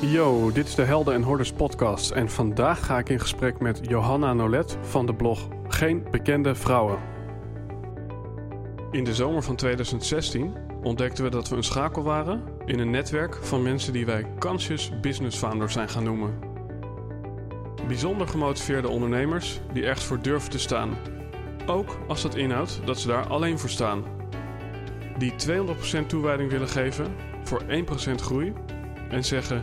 Yo, dit is de Helden en Horders podcast en vandaag ga ik in gesprek met Johanna Nolet van de blog Geen Bekende Vrouwen. In de zomer van 2016 ontdekten we dat we een schakel waren in een netwerk van mensen die wij conscious business founders zijn gaan noemen. Bijzonder gemotiveerde ondernemers die ergens voor durven te staan, ook als dat inhoudt dat ze daar alleen voor staan. Die 200% toewijding willen geven voor 1% groei en zeggen: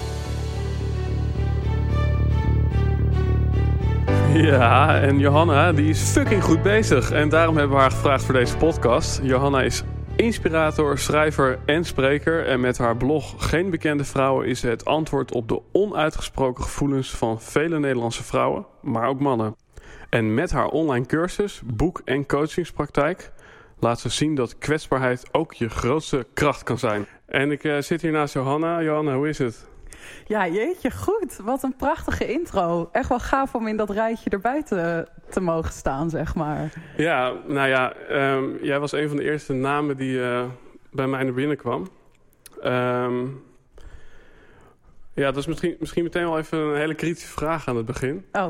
Ja, en Johanna die is fucking goed bezig. En daarom hebben we haar gevraagd voor deze podcast. Johanna is inspirator, schrijver en spreker. En met haar blog Geen Bekende Vrouwen is het antwoord op de onuitgesproken gevoelens van vele Nederlandse vrouwen, maar ook mannen. En met haar online cursus, boek en coachingspraktijk laat ze zien dat kwetsbaarheid ook je grootste kracht kan zijn. En ik uh, zit hier naast Johanna. Johanna, hoe is het? Ja, jeetje, goed. Wat een prachtige intro. Echt wel gaaf om in dat rijtje erbij te, te mogen staan, zeg maar. Ja, nou ja, um, jij was een van de eerste namen die uh, bij mij naar binnen kwam. Um, ja, dat is misschien, misschien meteen wel even een hele kritische vraag aan het begin. Oh.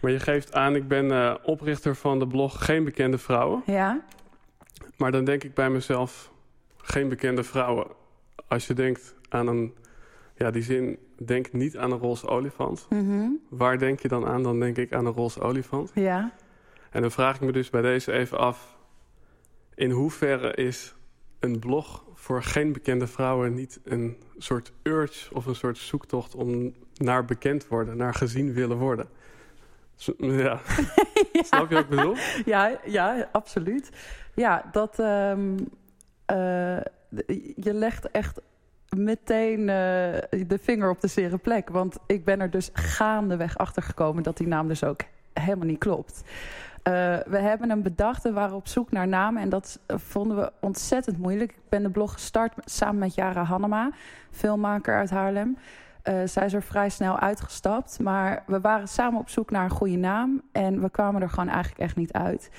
Maar je geeft aan, ik ben uh, oprichter van de blog Geen Bekende Vrouwen. Ja. Maar dan denk ik bij mezelf, geen bekende vrouwen. Als je denkt aan een ja, die zin, denk niet aan een roze olifant. Mm -hmm. Waar denk je dan aan? Dan denk ik aan een roze olifant. Ja. En dan vraag ik me dus bij deze even af... in hoeverre is een blog voor geen bekende vrouwen... niet een soort urge of een soort zoektocht... om naar bekend worden, naar gezien willen worden? Ja. ja. Snap je wat ik bedoel? Ja, ja absoluut. Ja, dat... Um, uh, je legt echt meteen uh, de vinger op de zere plek. Want ik ben er dus gaandeweg achter gekomen dat die naam dus ook helemaal niet klopt. Uh, we hebben hem bedacht en waren op zoek naar namen. En dat vonden we ontzettend moeilijk. Ik ben de blog gestart samen met Jara Hannema, filmmaker uit Haarlem. Uh, zij is er vrij snel uitgestapt. Maar we waren samen op zoek naar een goede naam. En we kwamen er gewoon eigenlijk echt niet uit.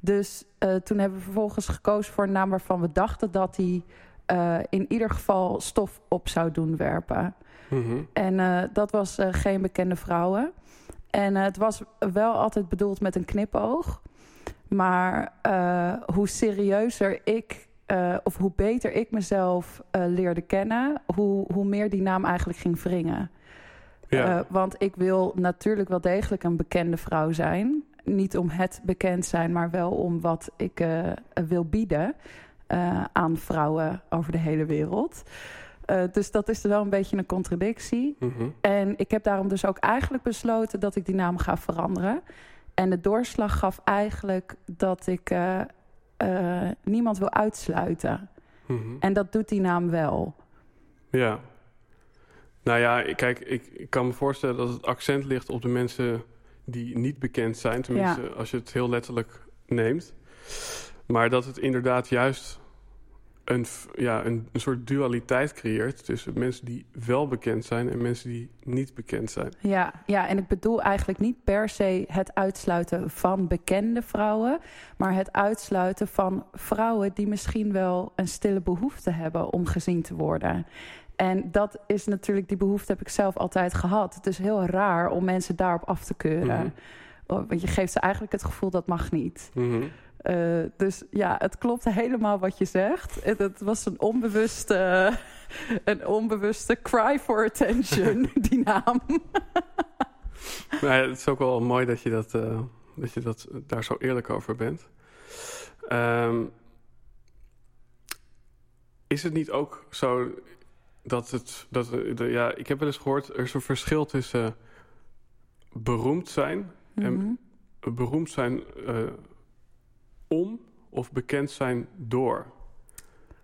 Dus toen hebben we vervolgens gekozen voor een naam waarvan we dachten dat die uh, in ieder geval stof op zou doen werpen. Mm -hmm. En uh, dat was uh, geen bekende vrouwen. En het was wel altijd bedoeld met een knipoog. Maar hoe serieuzer ik, of hoe beter ik mezelf leerde kennen, hoe, hoe meer die naam eigenlijk ging wringen. Ja. want ik wil natuurlijk wel degelijk een bekende vrouw zijn. Niet om het bekend zijn, maar wel om wat ik wil bieden. Uh, aan vrouwen over de hele wereld. Uh, dus dat is wel een beetje een contradictie. Mm -hmm. En ik heb daarom dus ook eigenlijk besloten dat ik die naam ga veranderen. En de doorslag gaf eigenlijk dat ik uh, niemand wil uitsluiten. Mm -hmm. En dat doet die naam wel. Ja. Nou ja, kijk, ik, ik kan me voorstellen dat het accent ligt op de mensen die niet bekend zijn. Tenminste, Ja. als je het heel letterlijk neemt. Maar dat het inderdaad juist een, ja, een, een soort dualiteit creëert tussen mensen die wel bekend zijn en mensen die niet bekend zijn. Ja, ja, en ik bedoel eigenlijk niet per se het uitsluiten van bekende vrouwen, maar het uitsluiten van vrouwen die misschien wel een stille behoefte hebben om gezien te worden. En dat is natuurlijk, die behoefte heb ik zelf altijd gehad. Het is heel raar om mensen daarop af te keuren. Mhm. Want je geeft ze eigenlijk het gevoel dat mag niet. Mhm. Uh, dus ja, het klopt helemaal wat je zegt. Het, het was een onbewuste, een onbewuste cry for attention, die naam. Maar ja, het is ook wel mooi dat je, dat, uh, dat je dat, daar zo eerlijk over bent. Um, is het niet ook zo dat het... Dat, de, ja, ik heb wel eens gehoord, er is een verschil tussen beroemd zijn... Mhm. en beroemd zijn uh, om of bekend zijn door.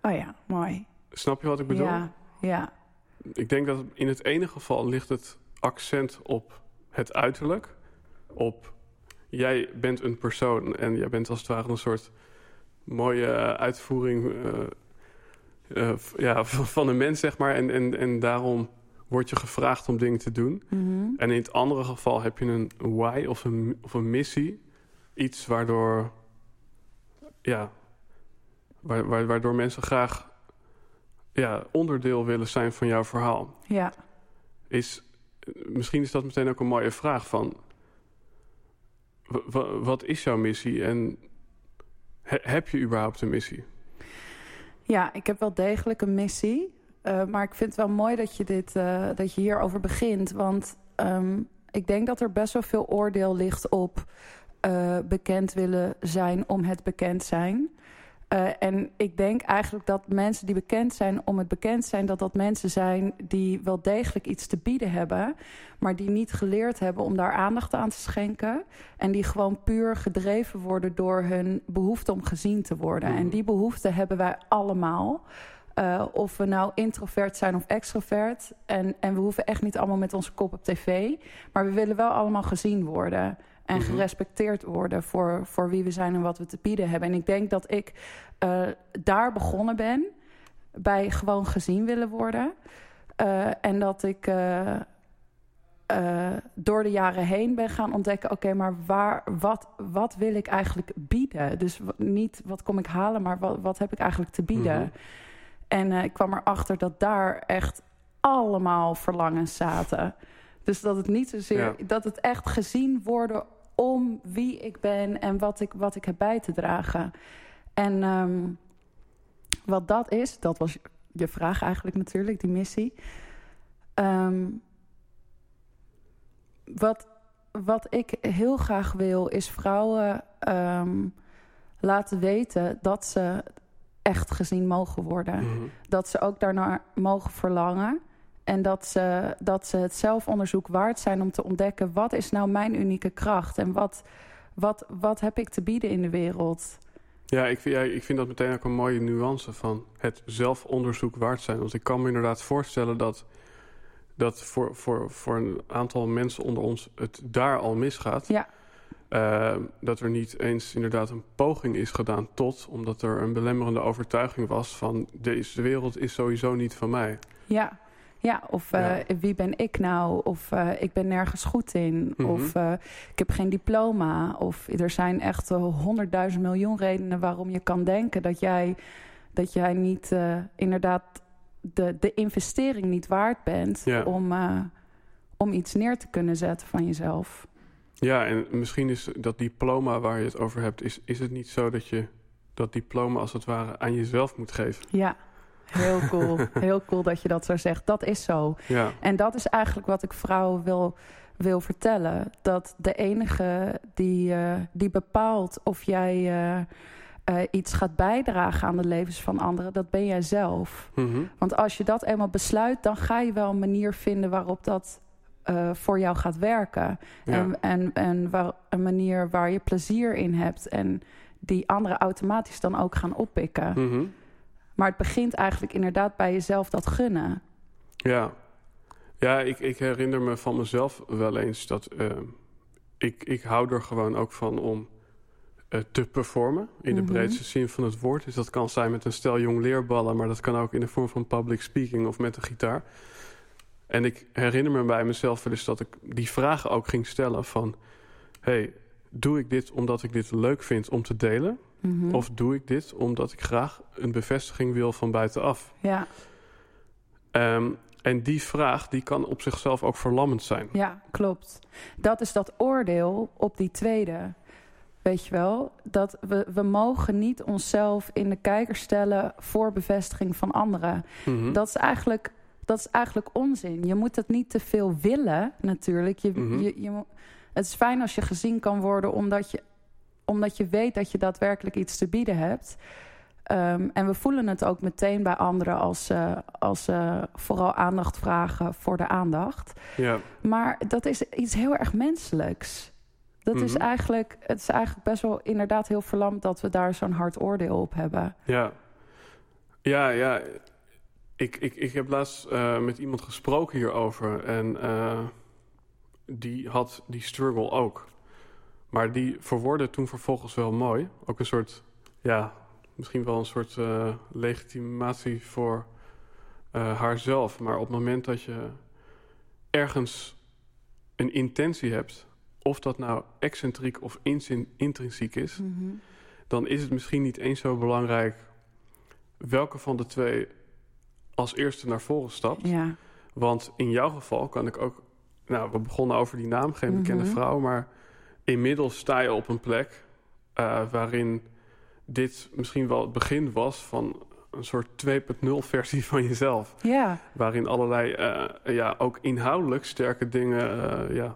Oh ja, mooi. Snap je wat ik bedoel? Ja, ja. Ik denk dat in het ene geval ligt het accent op het uiterlijk. Op jij bent een persoon en jij bent als het ware een soort mooie uitvoering uh, ja, van een mens, zeg maar. En, en, en daarom word je gevraagd om dingen te doen. Mhm. En in het andere geval heb je een why of een, of een missie. Iets waardoor, ja, waardoor mensen graag ja, onderdeel willen zijn van jouw verhaal. Ja. Is, misschien is dat meteen ook een mooie vraag van... Wat is jouw missie en heb je überhaupt een missie? Ja, ik heb wel degelijk een missie. Uh, maar ik vind het wel mooi dat je, dit, uh, dat je hierover begint. Want um, ik denk dat er best wel veel oordeel ligt op uh, bekend willen zijn om het bekend zijn. Uh, en ik denk eigenlijk dat mensen die bekend zijn om het bekend zijn... dat dat mensen zijn die wel degelijk iets te bieden hebben... maar die niet geleerd hebben om daar aandacht aan te schenken... en die gewoon puur gedreven worden door hun behoefte om gezien te worden. En die behoefte hebben wij allemaal... Uh, of we nou introvert zijn of extrovert. En, en we hoeven echt niet allemaal met onze kop op tv. Maar we willen wel allemaal gezien worden. En mm -hmm. gerespecteerd worden voor, voor wie we zijn en wat we te bieden hebben. En ik denk dat ik uh, daar begonnen ben. Bij gewoon gezien willen worden. Uh, en dat ik uh, door de jaren heen ben gaan ontdekken... oké, okay, maar waar, wat, wat wil ik eigenlijk bieden? Dus niet wat kom ik halen, maar wat, wat heb ik eigenlijk te bieden? Mm -hmm. En ik kwam erachter dat daar echt allemaal verlangens zaten. Dus dat het niet zozeer... Ja. dat het echt gezien worden om wie ik ben en wat ik, wat ik heb bij te dragen. En um, wat dat is, dat was je vraag eigenlijk natuurlijk, die missie. Um, wat, wat ik heel graag wil, is vrouwen um, laten weten dat ze echt gezien mogen worden. Mm -hmm. Dat ze ook daarnaar mogen verlangen. En dat ze, dat ze het zelfonderzoek waard zijn om te ontdekken... wat is nou mijn unieke kracht? En wat, wat, wat heb ik te bieden in de wereld? Ja ik, vind, ja, ik vind dat meteen ook een mooie nuance van het zelfonderzoek waard zijn. Want ik kan me inderdaad voorstellen dat, dat voor, voor, voor een aantal mensen onder ons het daar al misgaat. Ja. Uh, dat er niet eens inderdaad een poging is gedaan tot... omdat er een belemmerende overtuiging was van... deze wereld is sowieso niet van mij. Ja, ja, of uh, ja. wie ben ik nou? Of uh, ik ben nergens goed in. Mm -hmm. Of uh, ik heb geen diploma. Of er zijn echt honderdduizend miljoen redenen waarom je kan denken dat jij, dat jij niet inderdaad de, de investering niet waard bent ja. om, om iets neer te kunnen zetten van jezelf. Ja, en misschien is dat diploma waar je het over hebt, is, is het niet zo dat je dat diploma als het ware aan jezelf moet geven? Ja. Heel cool. Heel cool dat je dat zo zegt. Dat is zo. Ja. En dat is eigenlijk wat ik vrouwen wil, wil vertellen. Dat de enige die, uh, die bepaalt of jij uh, uh, iets gaat bijdragen aan de levens van anderen, dat ben jij zelf. Mm -hmm. Want als je dat eenmaal besluit, dan ga je wel een manier vinden waarop dat voor jou gaat werken. Ja. En, en, en waar, een manier waar je plezier in hebt. En die anderen automatisch dan ook gaan oppikken. Mm -hmm. Maar het begint eigenlijk inderdaad bij jezelf dat gunnen. Ja, ja ik, ik herinner me van mezelf wel eens dat uh, ik, ik hou er gewoon ook van om uh, te performen. In de mm -hmm. breedste zin van het woord. Dus dat kan zijn met een stel jong leerballen, maar dat kan ook in de vorm van public speaking of met een gitaar. En ik herinner me bij mezelf wel eens dat ik die vragen ook ging stellen van... hey, doe ik dit omdat ik dit leuk vind om te delen? Mm -hmm. Of doe ik dit omdat ik graag een bevestiging wil van buitenaf? Ja. Um, en die vraag die kan op zichzelf ook verlammend zijn. Ja, klopt. Dat is dat oordeel op die tweede. Weet je wel? Dat we, we mogen niet onszelf in de kijker stellen voor bevestiging van anderen. Mm -hmm. Dat is eigenlijk... Dat is eigenlijk onzin. Je moet het niet te veel willen, natuurlijk. Je, mm -hmm. je, je, het is fijn als je gezien kan worden omdat je, omdat je weet dat je daadwerkelijk iets te bieden hebt. Um, en we voelen het ook meteen bij anderen als, uh, als uh, vooral aandacht vragen voor de aandacht. Ja. Maar dat is iets heel erg menselijks. Dat Mhm. is eigenlijk, het is eigenlijk best wel inderdaad heel verlamd dat we daar zo'n hard oordeel op hebben. Ja, ja, ja. Ik, ik, ik heb laatst uh, met iemand gesproken hierover. En die had die struggle ook. Maar die verwoordde toen vervolgens wel mooi. Ook een soort, ja, misschien wel een soort eh, legitimatie voor uh, haarzelf. Maar op het moment dat je ergens een intentie hebt, of dat nou excentriek of intrinsiek is, Mhm. dan is het misschien niet eens zo belangrijk welke van de twee als eerste naar voren stapt. Ja. Want in jouw geval kan ik ook. Nou, we begonnen over die naam, geen bekende Mhm. vrouw. Maar inmiddels sta je op een plek eh, waarin dit misschien wel het begin was van een soort 2.0 versie van jezelf. Ja. Waarin allerlei, eh, ja, ook inhoudelijk sterke dingen eh, ja,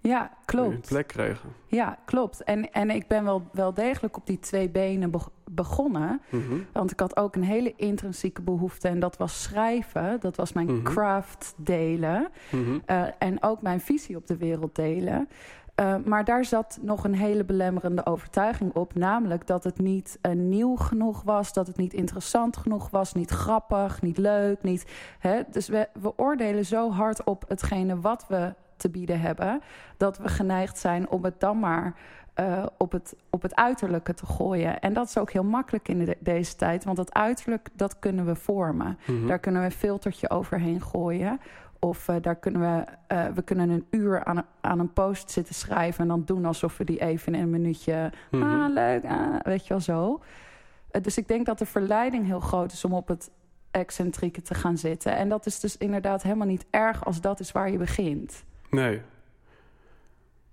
Ja, een klopt. plek kregen. Ja, klopt. En, en ik ben wel, wel degelijk op die twee benen beg- begonnen. Mhm. Want ik had ook een hele intrinsieke behoefte. En dat was schrijven. Dat was mijn Mhm. craft delen. Mhm. En ook mijn visie op de wereld delen. Eh, maar daar zat nog een hele belemmerende overtuiging op. Namelijk dat het niet eh, nieuw genoeg was. Dat het niet interessant genoeg was. Niet grappig, niet leuk. Niet, hè? Dus we, we oordelen zo hard op hetgene wat we te bieden hebben. Dat we geneigd zijn om het dan maar eh, op, het, op het uiterlijke te gooien. En dat is ook heel makkelijk in de- deze tijd. Want dat uiterlijk, dat kunnen we vormen. Mhm. Daar kunnen we een filtertje overheen gooien. Of eh, daar kunnen we, eh, we kunnen een uur aan, een- aan een post zitten schrijven... en dan doen alsof we die even in een minuutje... Mhm. Ah, leuk, ah, weet je wel zo. Eh, dus ik denk dat de verleiding heel groot is om op het excentrieke te gaan zitten. En dat is dus inderdaad helemaal niet erg als dat is waar je begint. Nee.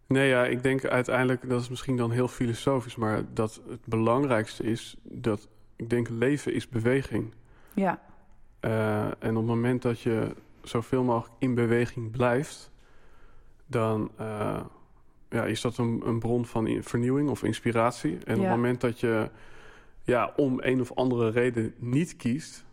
Nee, ja, ik denk uiteindelijk, dat is misschien dan heel filosofisch, maar dat het belangrijkste is dat ik denk leven is beweging. Ja, en op het moment dat je zoveel mogelijk in beweging blijft, dan eh, ja, is dat een, een bron van in- vernieuwing of inspiratie. En op het moment dat je ja, om een of andere reden niet kiest,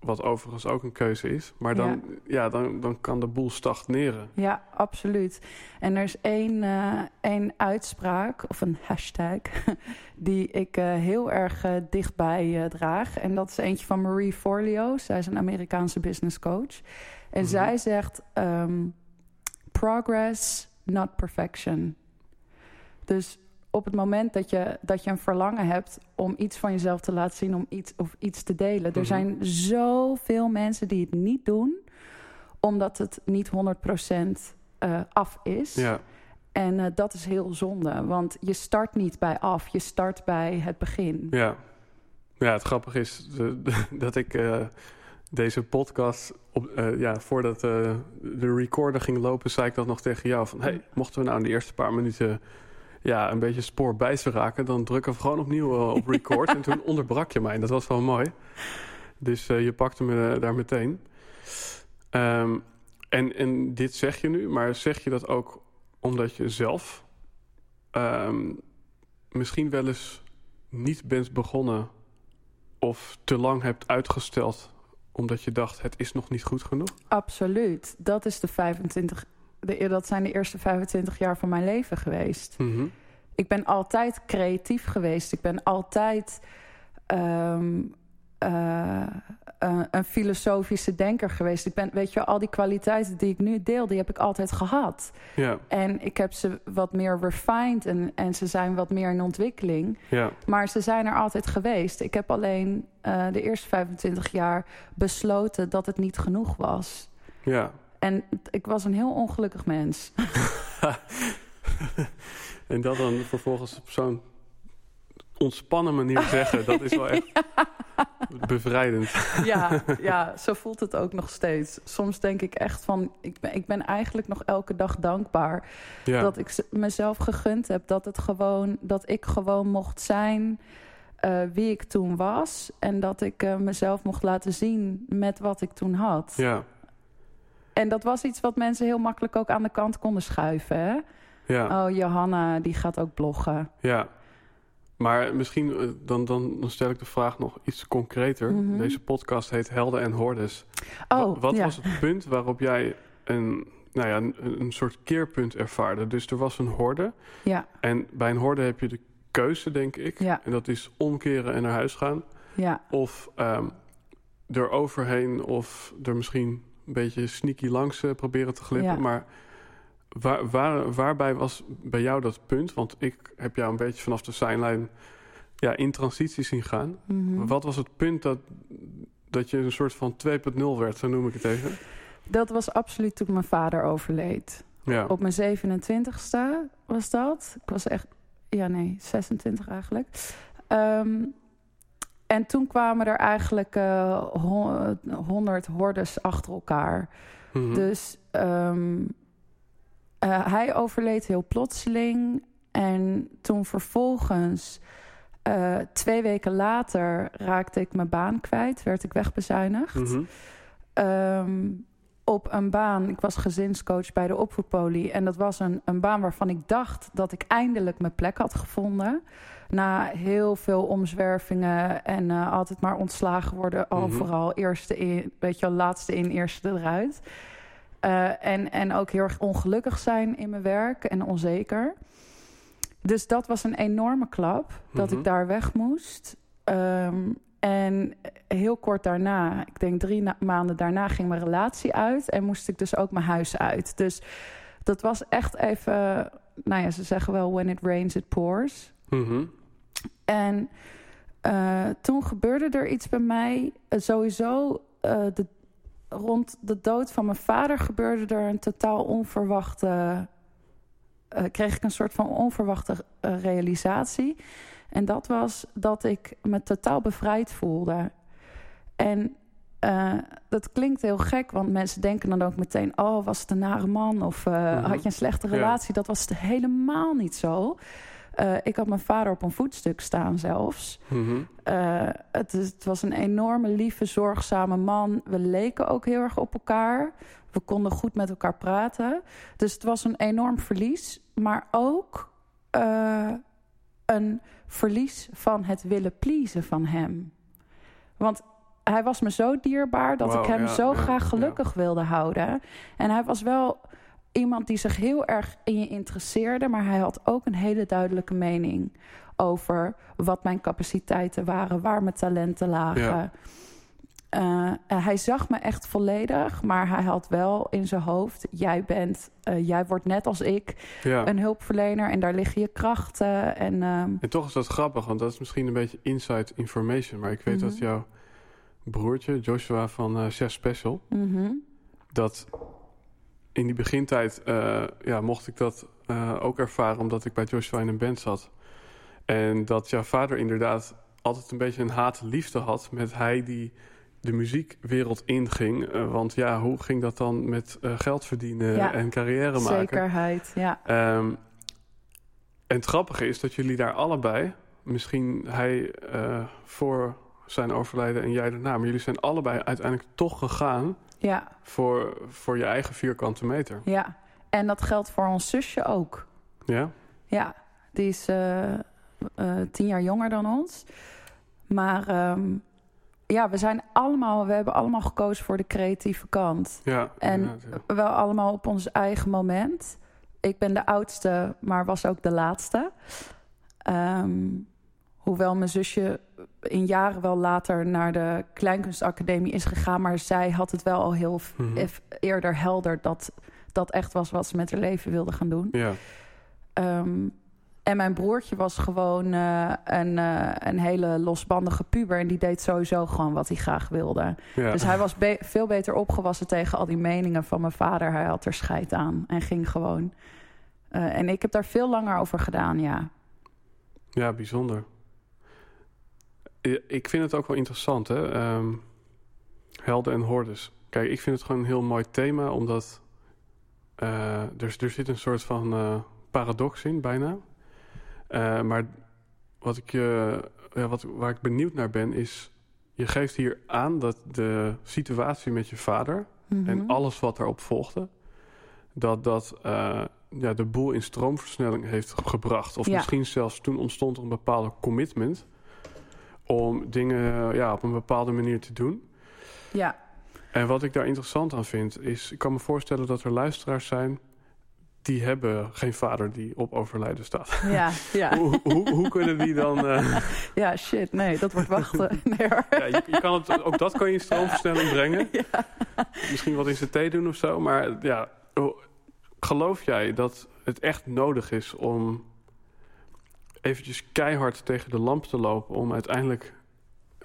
wat overigens ook een keuze is, maar dan, ja. dan, dan kan de boel stagneren. ja, absoluut. En er is één, eh, één uitspraak, of een hashtag... die ik eh, heel erg dichtbij draag. En dat is eentje van Marie Forleo. Zij is een Amerikaanse business coach. En Mhm. zij zegt... ehm, progress, not perfection. Dus op het moment dat je, dat je een verlangen hebt om iets van jezelf te laten zien, om iets of iets te delen. Mhm. Er zijn zoveel mensen die het niet doen, omdat het niet 100% eh af is. Ja. En eh, dat is heel zonde, want je start niet bij af, je start bij het begin. Ja, ja het grappige is de- dat ik eh, deze podcast, op, eh, ja, voordat eh, de recorder ging lopen, zei ik dat nog tegen jou. Van, hey, mochten we nou in de eerste paar minuten ja, een beetje spoor bij ze raken, dan drukken we gewoon opnieuw eh, op record. en toen onderbrak je mij en dat was wel mooi. Dus je pakte me daar meteen. Ehm, en, en dit zeg je nu, maar zeg je dat ook omdat je zelf ehm, misschien wel eens niet bent begonnen of te lang hebt uitgesteld omdat je dacht het is nog niet goed genoeg? Absoluut. Dat, is de 25, de, dat zijn de eerste 25 jaar van mijn leven geweest. Mhm. Ik ben altijd creatief geweest. Ik ben altijd ehm, eh, eh, een filosofische denker geweest. Ik ben, weet je, al die kwaliteiten die ik nu deel, die heb ik altijd gehad. Ja, En ik heb ze wat meer refined en, en ze zijn wat meer in ontwikkeling. ja, Maar ze zijn er altijd geweest. Ik heb alleen eh, de eerste 25 jaar besloten dat het niet genoeg was. ja. En ik was een heel ongelukkig mens. en dat dan vervolgens op zo'n ontspannen manier zeggen, dat is wel echt bevrijdend. Ja, ja, zo voelt het ook nog steeds. Soms denk ik echt van, ik ben, ik ben eigenlijk nog elke dag dankbaar Ja, dat ik mezelf gegund heb. Dat, het gewoon, dat ik gewoon mocht zijn eh, wie ik toen was. En dat ik eh, mezelf mocht laten zien met wat ik toen had. ja, En dat was iets wat mensen heel makkelijk ook aan de kant konden schuiven. Hè? ja, Oh, Johanna, die gaat ook bloggen. ja. Maar misschien, eh, dan, dan, dan stel ik de vraag nog iets concreter. Mhm. Deze podcast heet Helden en Hordes. Wa- Oh, Wat ja. was het punt waarop jij een, nou ja, een, een soort keerpunt ervaarde? Dus er was een horde. Ja, En bij een horde heb je de keuze, denk ik. Ja. En dat is omkeren en naar huis gaan. ja, Of er overheen of er misschien een beetje sneaky langs eh, proberen te glippen. Ja. Maar waar, waar, waarbij was bij jou dat punt? Want ik heb jou een beetje vanaf de zijlijn ja, in transitie zien gaan. Mhm. Wat was het punt dat, dat je een soort van 2.0 werd, zo noem ik het even? Dat was absoluut toen mijn vader overleed. Ja. Op mijn 27ste was dat. Ik was echt, ja nee, 26 eigenlijk. Ehm, en toen kwamen er eigenlijk eh, hon- 100 hordes achter elkaar. Mhm. Dus ehm, eh, hij overleed heel plotseling. En toen vervolgens, eh, twee weken later, raakte ik mijn baan kwijt. Werd ik wegbezuinigd. Mhm. Ehm, op een baan. Ik was gezinscoach bij de opvoedpolie. En dat was een, een baan waarvan ik dacht dat ik eindelijk mijn plek had gevonden. Na heel veel omzwervingen en eh, altijd maar ontslagen worden. Mhm. Overal eerste in, weet je wel, laatste in, eerste eruit. Eh, en, en ook heel erg ongelukkig zijn in mijn werk en onzeker. Dus dat was een enorme klap dat Mhm. ik daar weg moest. Ehm, en heel kort daarna, ik denk drie maanden daarna, ging mijn relatie uit. En moest ik dus ook mijn huis uit. Dus dat was echt even, nou ja, ze zeggen wel: when it rains, it pours. Mhm. En eh, toen gebeurde er iets bij mij. Eh, sowieso, de, rond de dood van mijn vader gebeurde er een totaal onverwachte. eh, kreeg ik een soort van onverwachte eh, realisatie. En dat was dat ik me totaal bevrijd voelde. En eh, dat klinkt heel gek, want mensen denken dan ook meteen: oh, was het een nare man? Of eh, Mhm. had je een slechte Ja. relatie? Dat was helemaal niet zo. Eh, ik had mijn vader op een voetstuk staan zelfs. Mhm. Eh, het, het was een enorme, lieve, zorgzame man. We leken ook heel erg op elkaar. We konden goed met elkaar praten. Dus het was een enorm verlies. Maar ook eh, een verlies van het willen pleasen van hem. Want hij was me zo dierbaar dat ik hem ja, zo ja, graag ja. gelukkig wilde houden. En hij was wel iemand die zich heel erg in je interesseerde, maar hij had ook een hele duidelijke mening over wat mijn capaciteiten waren, waar mijn talenten lagen. Ja. Eh, hij zag me echt volledig, maar hij had wel in zijn hoofd: jij bent, eh, jij wordt net als ik Ja. een hulpverlener en daar liggen je krachten. En ehm, En toch is dat grappig, want dat is misschien een beetje inside information. Maar ik weet Mhm. dat jouw broertje, Joshua van eh Chef Special, mhm. dat in die begintijd eh, ja, mocht ik dat eh, ook ervaren, omdat ik bij Joshua in een band zat. En dat jouw vader inderdaad altijd een beetje een haat-liefde had met hij die de muziekwereld inging. Eh, want ja, hoe ging dat dan met geld verdienen Ja, en carrière maken? zekerheid. Ja. Ehm, en het grappige is dat jullie daar allebei, misschien hij voor zijn overlijden en jij daarna, maar jullie zijn allebei uiteindelijk toch gegaan ja, voor, voor je eigen vierkante meter. ja. En dat geldt voor ons zusje ook. Ja? Ja, die is eh, eh, tien jaar jonger dan ons. Maar ehm, ja, we zijn allemaal, we hebben allemaal gekozen voor de creatieve kant. Ja. En ja. wel allemaal op ons eigen moment. Ik ben de oudste, maar was ook de laatste. Ehm, hoewel mijn zusje in jaren wel later naar de Kleinkunstacademie is gegaan, maar zij had het wel al heel Mhm. eerder helder dat dat echt was wat ze met haar leven wilde gaan doen. Ja. Ehm, en mijn broertje was gewoon eh, een, eh, een hele losbandige puber. En die deed sowieso gewoon wat hij graag wilde. ja. Dus hij was be- veel beter opgewassen tegen al die meningen van mijn vader. Hij had er scheid aan en ging gewoon. Eh, en ik heb daar veel langer over gedaan, ja. Ja, bijzonder. Ik vind het ook wel interessant, hè? Ehm, helden en hordes. Kijk, ik vind het gewoon een heel mooi thema, omdat eh, er, er zit een soort van eh, paradox in, bijna. Eh, maar wat ik, ja, wat, waar ik benieuwd naar ben, is... Je geeft hier aan dat de situatie met je vader Mhm. en alles wat daarop volgde, dat dat ja, de boel in stroomversnelling heeft gebracht. Of Ja. misschien zelfs toen ontstond er een bepaalde commitment om dingen ja, op een bepaalde manier te doen. Ja, En wat ik daar interessant aan vind, is ik kan me voorstellen dat er luisteraars zijn die hebben geen vader die op overlijden staat. ja, ja. hoe, hoe, hoe kunnen die dan... eh, ja, shit, nee, dat wordt wachten. Nee, hoor. ja, je, je kan het, ook dat kan je in stroomversnelling brengen. Misschien wat in zijn thee doen of zo. Maar ja, oh, geloof jij dat het echt nodig is om eventjes keihard tegen de lamp te lopen om uiteindelijk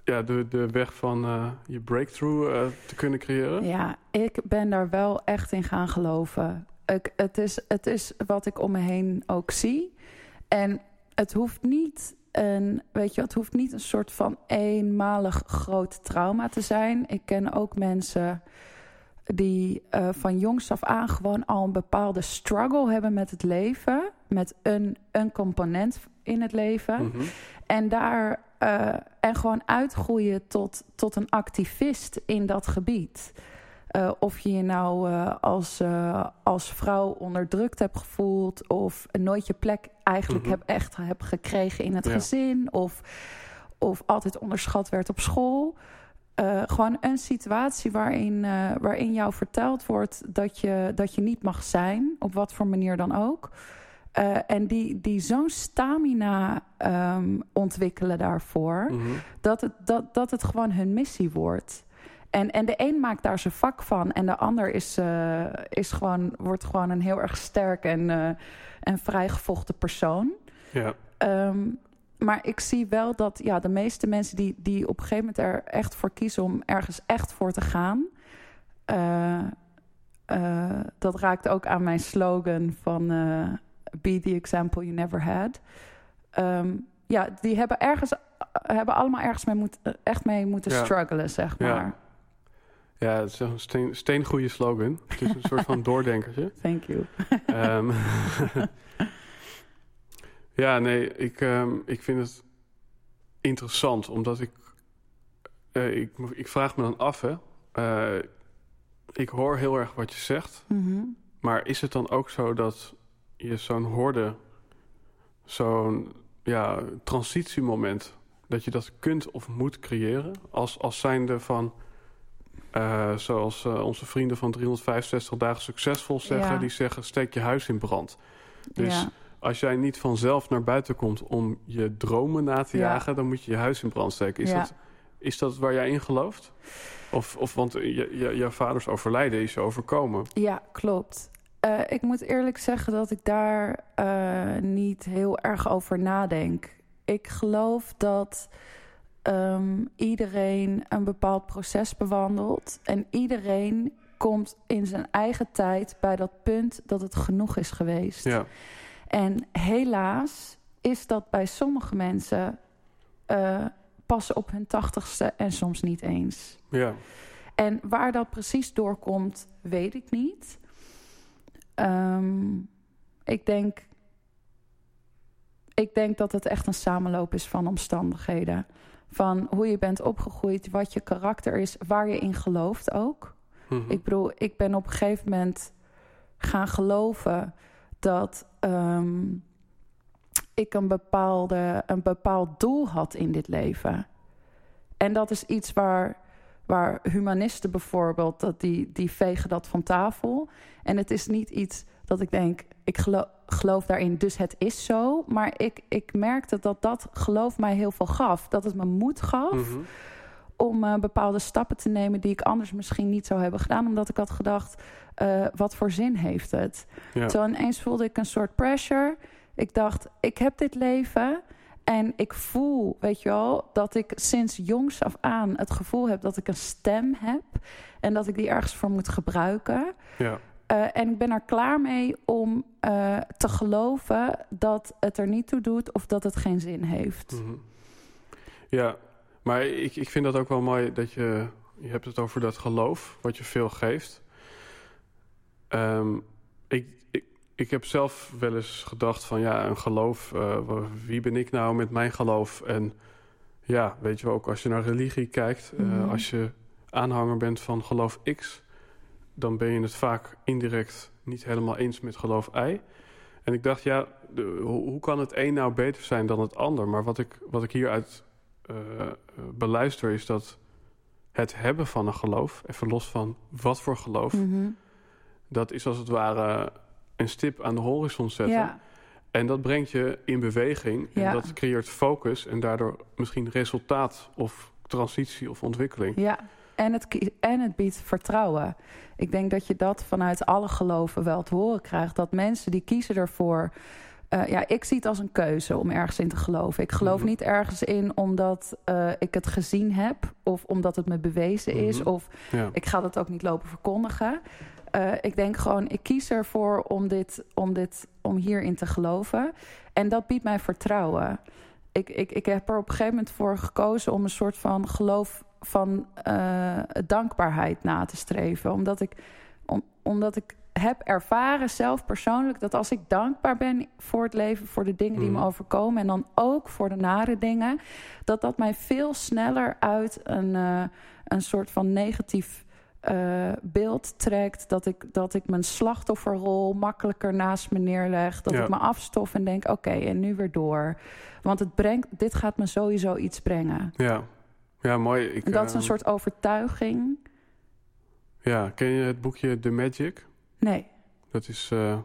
ja, de, de weg van uh, je breakthrough uh, te kunnen creëren? Ja, ik ben daar wel echt in gaan geloven. Ik, het, is, het is wat ik om me heen ook zie. En het hoeft niet een, weet je, het hoeft niet een soort van eenmalig groot trauma te zijn. Ik ken ook mensen die uh, van jongs af aan gewoon al een bepaalde struggle hebben met het leven. Met een, een component in het leven. Mhm. En daar uh, en gewoon uitgroeien tot, tot een activist in dat gebied. Uh, of je je nou uh, als, als vrouw onderdrukt hebt gevoeld, of nooit je plek eigenlijk Mhm. heb, echt hebt gekregen in het Ja. gezin, of, of altijd onderschat werd op school. Uh, gewoon een situatie waarin, uh, waarin jou verteld wordt dat je, dat je niet mag zijn, op wat voor manier dan ook. Uh, en die, die zo'n stamina um, ontwikkelen daarvoor, Mhm. dat, het, dat, dat het gewoon hun missie wordt. En, en de een maakt daar zijn vak van, en de ander is, uh, is gewoon, wordt gewoon een heel erg sterk en, uh, en vrijgevochten persoon. Ja. Um, maar ik zie wel dat ja, de meeste mensen die, die op een gegeven moment er echt voor kiezen om ergens echt voor te gaan. Uh, dat raakt ook aan mijn slogan van Be the example you never had. Um, ja, die hebben ergens hebben allemaal ergens mee moet, echt mee moeten Ja. struggelen, zeg maar. Ja. Ja, het is een steen, steengoede slogan. Het is een soort van doordenkertje. Thank you. Ehm, ja, nee, ik, ehm, ik vind het interessant, omdat ik, eh, ik... Ik vraag me dan af, hè. Eh, ik hoor heel erg wat je zegt. Mhm. Maar is het dan ook zo dat je zo'n horde... zo'n ja, transitiemoment... dat je dat kunt of moet creëren... als, als zijnde van... eh, zoals eh, onze vrienden van 365 dagen succesvol zeggen... Ja. die zeggen steek je huis in brand. Dus ja. als jij niet vanzelf naar buiten komt om je dromen na te Ja. jagen... dan moet je je huis in brand steken. Is, dat, is dat waar jij in gelooft? Of, of want je, je, jouw vaders overlijden is je overkomen. Ja, klopt. Uh, ik moet eerlijk zeggen dat ik daar uh, niet heel erg over nadenk. Ik geloof dat um, iedereen een bepaald proces bewandelt. En iedereen komt in zijn eigen tijd bij dat punt dat het genoeg is geweest. Ja. En helaas is dat bij sommige mensen uh, pas op hun tachtigste en soms niet eens. Ja. En waar dat precies doorkomt, weet ik niet. Um, ik denk. Ik denk dat het echt een samenloop is van omstandigheden. Van hoe je bent opgegroeid, wat je karakter is, waar je in gelooft ook. Mhm. Ik bedoel, ik ben op een gegeven moment gaan geloven dat um, ik een, bepaalde, een bepaald doel had in dit leven. En dat is iets waar, waar humanisten bijvoorbeeld, dat die, die vegen dat van tafel. En het is niet iets dat ik denk, ik geloof, geloof daarin, dus het is zo. Maar ik, ik merkte dat dat geloof mij heel veel gaf. Dat het me moed gaf Mhm. om uh, bepaalde stappen te nemen die ik anders misschien niet zou hebben gedaan. Omdat ik had gedacht, uh, wat voor zin heeft het? Ja. Zo ineens voelde ik een soort pressure. Ik dacht, ik heb dit leven. En ik voel, weet je wel, dat ik sinds jongs af aan het gevoel heb dat ik een stem heb. En dat ik die ergens voor moet gebruiken. Ja. Uh, en ik ben er klaar mee om uh, te geloven dat het er niet toe doet of dat het geen zin heeft. Mhm. Ja, maar ik, ik vind dat ook wel mooi dat je... Je hebt het over dat geloof, wat je veel geeft. Um, ik, ik, ik heb zelf wel eens gedacht van... ja, een geloof, uh, wie ben ik nou met mijn geloof? En ja, weet je wel, ook als je naar religie kijkt... Mhm. Uh, als je aanhanger bent van geloof X... dan ben je het vaak indirect niet helemaal eens met geloof Y... En ik dacht, ja, de, hoe, hoe, kan het een nou beter zijn dan het ander? Maar wat ik, wat ik hieruit uh, beluister is dat het hebben van een geloof... even los van wat voor geloof... Mm -hmm. dat is als het ware een stip aan de horizon zetten. Ja. En dat brengt je in beweging. En Ja. dat creëert focus en daardoor misschien resultaat of transitie of ontwikkeling. Ja, en het, en het biedt vertrouwen. Ik denk dat je dat vanuit alle geloven wel te horen krijgt. Dat mensen die kiezen ervoor. eh, ja, ik zie het als een keuze om ergens in te geloven. Ik geloof Mhm. niet ergens in omdat eh, ik het gezien heb. Of omdat het me bewezen is. Mhm. Of Ja. ik ga dat ook niet lopen verkondigen. Eh, ik denk gewoon, ik kies ervoor om, dit, om, dit, om hierin te geloven. En dat biedt mij vertrouwen. Ik, ik, ik heb er op een gegeven moment voor gekozen om een soort van geloof van eh, dankbaarheid na te streven. Omdat ik, om, omdat ik heb ervaren zelf persoonlijk dat als ik dankbaar ben voor het leven, voor de dingen die me Mhm. overkomen en dan ook voor de nare dingen, dat dat mij veel sneller uit een, eh, een soort van negatief eh, beeld trekt. Dat ik, dat ik mijn slachtofferrol makkelijker naast me neerleg. Dat Ja. ik me afstof en denk: oké, en nu weer door. Want het brengt, dit gaat me sowieso iets brengen. Ja. ja, mooi. Ik, En dat is een eh, soort overtuiging. Ja, ken je het boekje The Magic? Nee. Dat is, eh,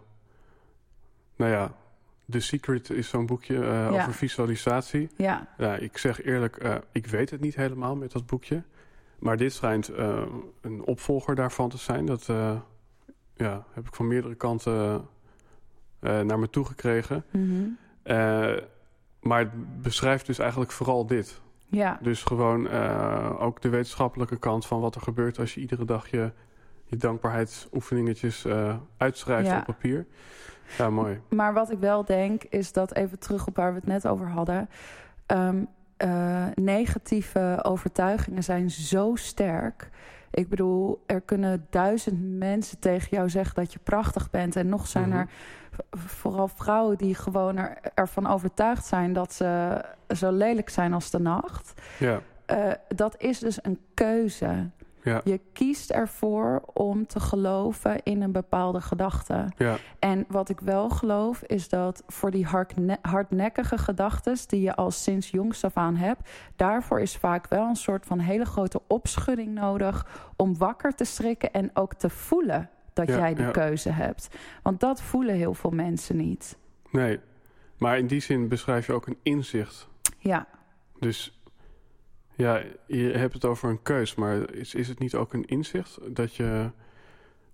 nou ja, The Secret is zo'n boekje Ja. over visualisatie. Ja, Ja, ik zeg eerlijk, ik weet het niet helemaal met dat boekje. Maar dit schijnt eh, een opvolger daarvan te zijn. Dat eh, ja, heb ik van meerdere kanten eh, naar me toe gekregen. Mhm. Maar het beschrijft dus eigenlijk vooral dit. ja. Dus gewoon ook de wetenschappelijke kant van wat er gebeurt als je iedere dag je, je dankbaarheidsoefeningetjes uitschrijft Ja. op papier. Ja, mooi. Maar wat ik wel denk, is dat even terug op waar we het net over hadden. ehm, eh, negatieve overtuigingen zijn zo sterk. Ik bedoel, er kunnen duizend mensen tegen jou zeggen dat je prachtig bent. En nog zijn Mhm. er vooral vrouwen die gewoon er, ervan overtuigd zijn dat ze zo lelijk zijn als de nacht. Ja, Eh, dat is dus een keuze. Ja, Je kiest ervoor om te geloven in een bepaalde gedachte. ja, En wat ik wel geloof is dat voor die hardne- hardnekkige gedachten die je al sinds jongs af aan hebt, daarvoor is vaak wel een soort van hele grote opschudding nodig om wakker te schrikken en ook te voelen dat Ja, jij die keuze hebt. Want dat voelen heel veel mensen niet. nee. Maar in die zin beschrijf je ook een inzicht. Ja, Dus ja, je hebt het over een keus, maar is, is het niet ook een inzicht dat je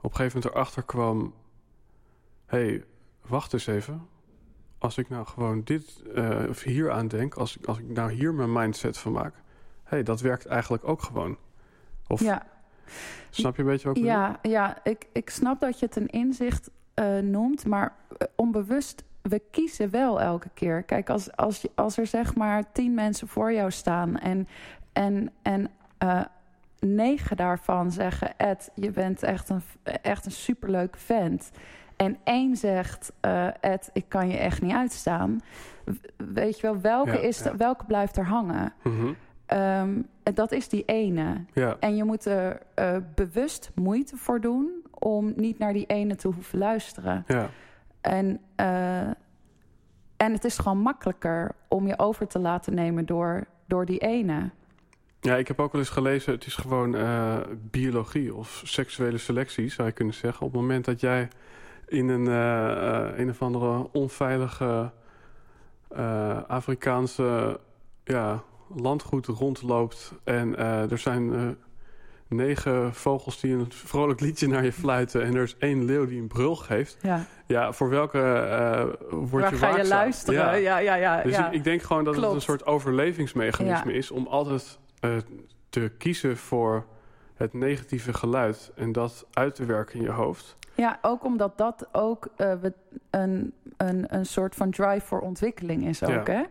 op een gegeven moment erachter kwam: hé, hey, wacht eens even. Als ik nou gewoon dit eh, of hier aan denk, als, ik- als ik nou hier mijn mindset van maak, hé, hey, dat werkt eigenlijk ook gewoon. Of ja. snap je een beetje bedoel? Ja, ja ik, ik snap dat je het een inzicht eh, noemt, maar eh, onbewust, we kiezen wel elke keer. Kijk, als, als, je, als er zeg maar tien mensen voor jou staan en, en, en eh, negen daarvan zeggen: Ed, je bent echt een, echt een superleuke vent. En één zegt: eh, Ed, ik kan je echt niet uitstaan. Weet je wel, welke, Ja, is de- welke blijft er hangen? Mhm. Ehm, dat is die ene. Ja, En je moet er eh, bewust moeite voor doen om niet naar die ene te hoeven luisteren. ja, En, en het is gewoon makkelijker om je over te laten nemen door, door die ene. Ja, ik heb ook wel eens gelezen, het is gewoon eh, biologie of seksuele selectie, zou je kunnen zeggen. Op het moment dat jij in een, eh, eh, een of andere onveilige Afrikaanse ja, landgoed rondloopt en er zijn negen vogels die een vrolijk liedje naar je fluiten en er is één leeuw die een brul geeft. Ja. Ja, voor welke eh word Waar je ga je waakzaam? luisteren? Ja. Ja, ja, ja. Dus ik, ik denk gewoon dat het een soort overlevingsmechanisme is om altijd eh, te kiezen voor het negatieve geluid en dat uit te werken in je hoofd. Ja, ook omdat dat ook eh, een, een, een soort van drive voor ontwikkeling is ook. Ja. Hè?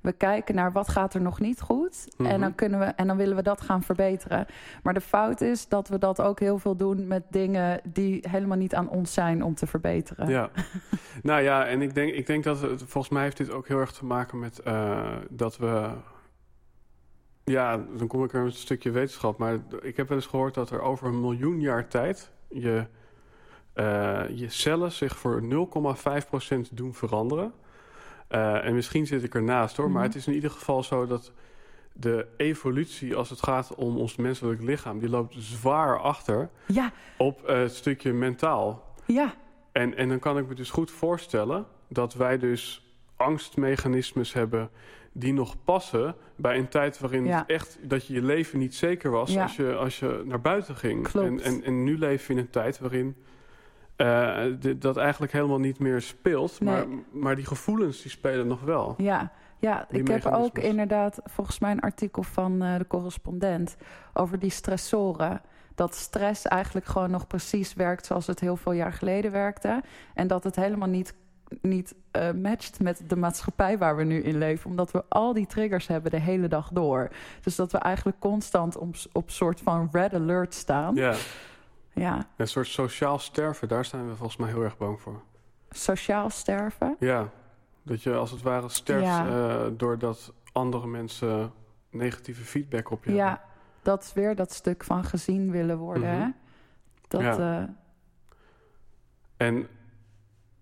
We kijken naar wat gaat er nog niet goed. Mhm. En, dan kunnen we, en dan willen we dat gaan verbeteren. Maar de fout is dat we dat ook heel veel doen met dingen die helemaal niet aan ons zijn om te verbeteren. Ja. nou ja, en ik denk, ik denk dat het, volgens mij heeft dit ook heel erg te maken met eh, dat we. Ja, dan kom ik er een stukje wetenschap. Maar ik heb wel eens gehoord dat er over een miljoen jaar tijd je, eh, je cellen zich voor 0,5% doen veranderen. Eh, en misschien zit ik ernaast hoor, maar Mhm. het is in ieder geval zo dat de evolutie als het gaat om ons menselijk lichaam, die loopt zwaar achter Ja, op het stukje mentaal. ja, En, en dan kan ik me dus goed voorstellen dat wij dus angstmechanismes hebben die nog passen bij een tijd waarin Ja. het echt dat je je leven niet zeker was Ja. als, je, als je naar buiten ging. En, en, en nu leven we in een tijd waarin eh, dit- dat eigenlijk helemaal niet meer speelt. Nee. Maar, maar die gevoelens die spelen nog wel. Ja, ja Die ik heb ook inderdaad volgens mij een artikel van eh, de correspondent over die stressoren. Dat stress eigenlijk gewoon nog precies werkt zoals het heel veel jaar geleden werkte. En dat het helemaal niet, niet eh, matcht met de maatschappij waar we nu in leven. Omdat we al die triggers hebben de hele dag door. Dus dat we eigenlijk constant op, op soort van red alert staan. Ja, ja. een soort sociaal sterven, daar zijn we volgens mij heel erg bang voor. Sociaal sterven. Ja, dat je als het ware sterft Ja. eh, doordat andere mensen negatieve feedback op je hebben. Ja, dat is weer dat stuk van gezien willen worden. Mhm. hè? Dat, Ja. eh, En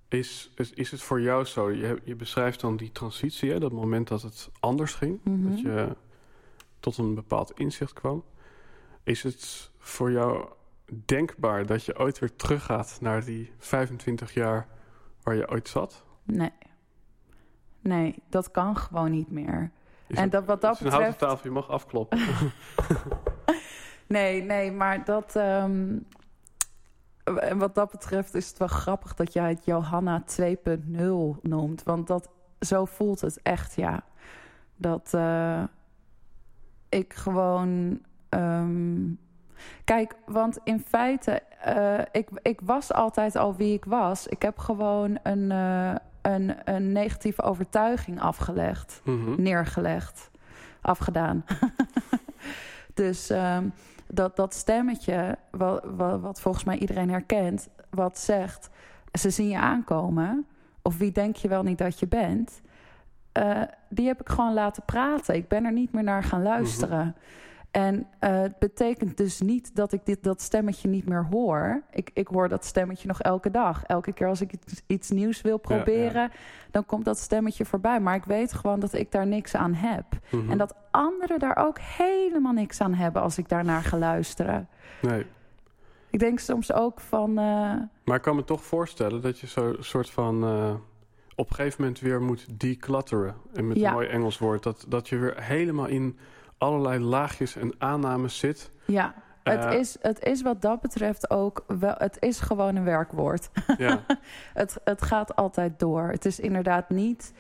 is, is, is het voor jou zo? Je, je beschrijft dan die transitie, hè, dat moment dat het anders ging. mhm. Dat je tot een bepaald inzicht kwam. Is het voor jou denkbaar dat je ooit weer teruggaat naar die 25 jaar waar je ooit zat? Nee. Nee, dat kan gewoon niet meer. Is en het- dat, wat dat is een houten betreft. tafel, je mag afkloppen. Nee, nee, maar dat. ehm, en wat dat betreft is het wel grappig dat jij het Johanna 2.0 noemt. Want dat, zo voelt het echt, ja. Dat eh, ik gewoon. ehm, kijk, want in feite, eh, ik, ik was altijd al wie ik was. Ik heb gewoon een, eh, een, een negatieve overtuiging afgelegd Mhm. neergelegd, afgedaan. dus ehm, dat, dat stemmetje, wat, wat, volgens mij iedereen herkent, wat zegt: ze zien je aankomen, of wie denk je wel niet dat je bent, eh, die heb ik gewoon laten praten. Ik ben er niet meer naar gaan luisteren. En eh, het betekent dus niet dat ik dit, dat stemmetje niet meer hoor. Ik, ik hoor dat stemmetje nog elke dag. Elke keer als ik iets, iets nieuws wil Ja, ja. proberen, dan komt dat stemmetje voorbij. Maar ik weet gewoon dat ik daar niks aan heb. Mhm. En dat anderen daar ook helemaal niks aan hebben als ik daarnaar ga luisteren. Nee. Ik denk soms ook van. eh, Maar ik kan me toch voorstellen dat je zo'n soort van... eh, op een gegeven moment weer moet declutteren. En met Ja. een mooi Engels woord. Dat, dat je weer helemaal in allerlei laagjes en aannames zit. ja, het, Eh, is, het is wat dat betreft ook wel. Het is gewoon een werkwoord. Ja, Het, het gaat altijd door. Het is inderdaad niet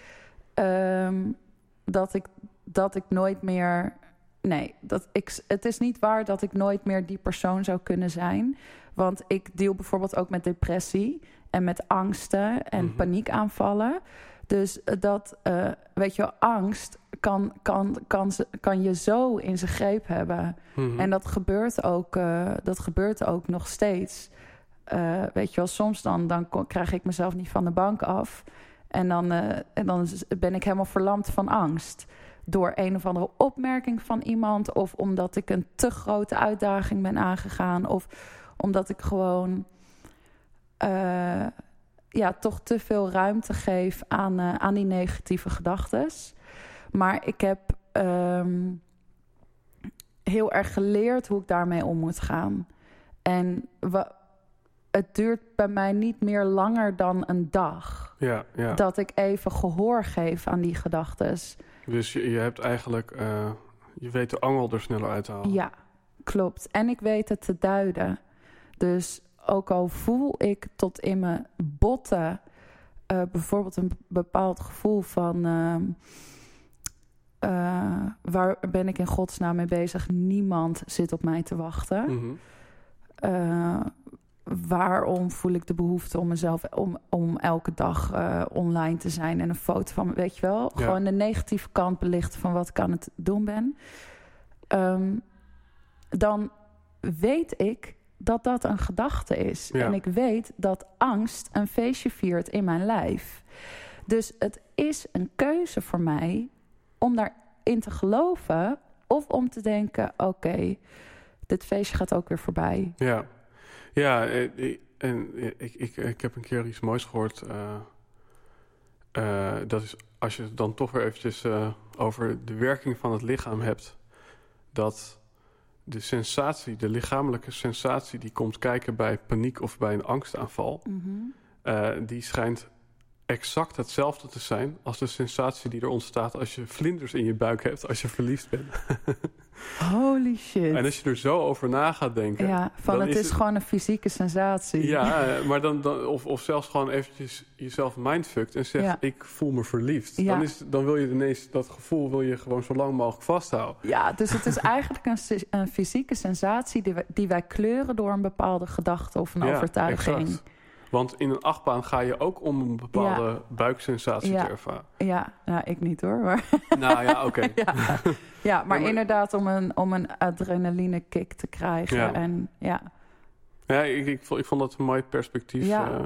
ehm, dat, ik, dat ik nooit meer. Nee, dat ik, het is niet waar dat ik nooit meer die persoon zou kunnen zijn. Want ik deal bijvoorbeeld ook met depressie en met angsten en Mhm. paniekaanvallen. Dus dat, eh, weet je, angst kan, kan, kan, kan je zo in zijn greep hebben. Mhm. En dat gebeurt ook, eh, dat gebeurt ook nog steeds. Eh, weet je wel, soms dan, dan krijg ik mezelf niet van de bank af. En dan, eh, en dan ben ik helemaal verlamd van angst. Door een of andere opmerking van iemand. Of omdat ik een te grote uitdaging ben aangegaan. Of omdat ik gewoon ja, toch te veel ruimte geef aan, aan die negatieve gedachten. Maar ik heb ehm, heel erg geleerd hoe ik daarmee om moet gaan. En het duurt bij mij niet meer langer dan een dag. ja, ja. Dat ik even gehoor geef aan die gedachten. Dus je, je hebt eigenlijk... eh, je weet de angel er sneller uit te halen. Ja, klopt. En ik weet het te duiden. Dus ook al voel ik tot in mijn botten eh, bijvoorbeeld een bepaald gevoel van. ehm, eh, waar ben ik in godsnaam mee bezig? Niemand zit op mij te wachten. Mhm. Eh, waarom voel ik de behoefte om mezelf om, om elke dag eh, online te zijn en een foto van me, weet je wel? Ja. Gewoon de negatieve kant belichten van wat ik aan het doen ben. Ehm, dan weet ik dat dat een gedachte is. Ja. En ik weet dat angst een feestje viert in mijn lijf. Dus het is een keuze voor mij om daarin te geloven of om te denken: oké, dit feestje gaat ook weer voorbij. Ja, ja eh, eh, en eh, ik, ik, ik heb een keer iets moois gehoord. eh, eh, dat is als je het dan toch weer eventjes over de werking van het lichaam hebt. Dat de sensatie, de lichamelijke sensatie die komt kijken bij paniek of bij een angstaanval, Mhm. die schijnt exact hetzelfde te zijn als de sensatie die er ontstaat als je vlinders in je buik hebt als je verliefd bent. Holy shit. En als je er zo over na gaat denken. Ja, van het is, gewoon een fysieke sensatie. Ja, maar dan, dan, of, of zelfs gewoon eventjes jezelf mindfuckt en zegt Ja. ik voel me verliefd. Ja. Dan, is, dan wil je ineens dat gevoel wil je gewoon zo lang mogelijk vasthouden. Ja, dus het is eigenlijk een, een fysieke sensatie die wij, die wij kleuren door een bepaalde gedachte of een Ja, overtuiging. exact. Want in een achtbaan ga je ook om een bepaalde buiksensatie Ja. te ervaren. Ja, nou, ik niet hoor. Maar, Nou ja, oké. ja. ja, maar inderdaad om een, om een adrenaline kick te krijgen. Ja. En ja, Ja, ik, ik, vond, ik vond dat een mooi perspectief. Ja. eh,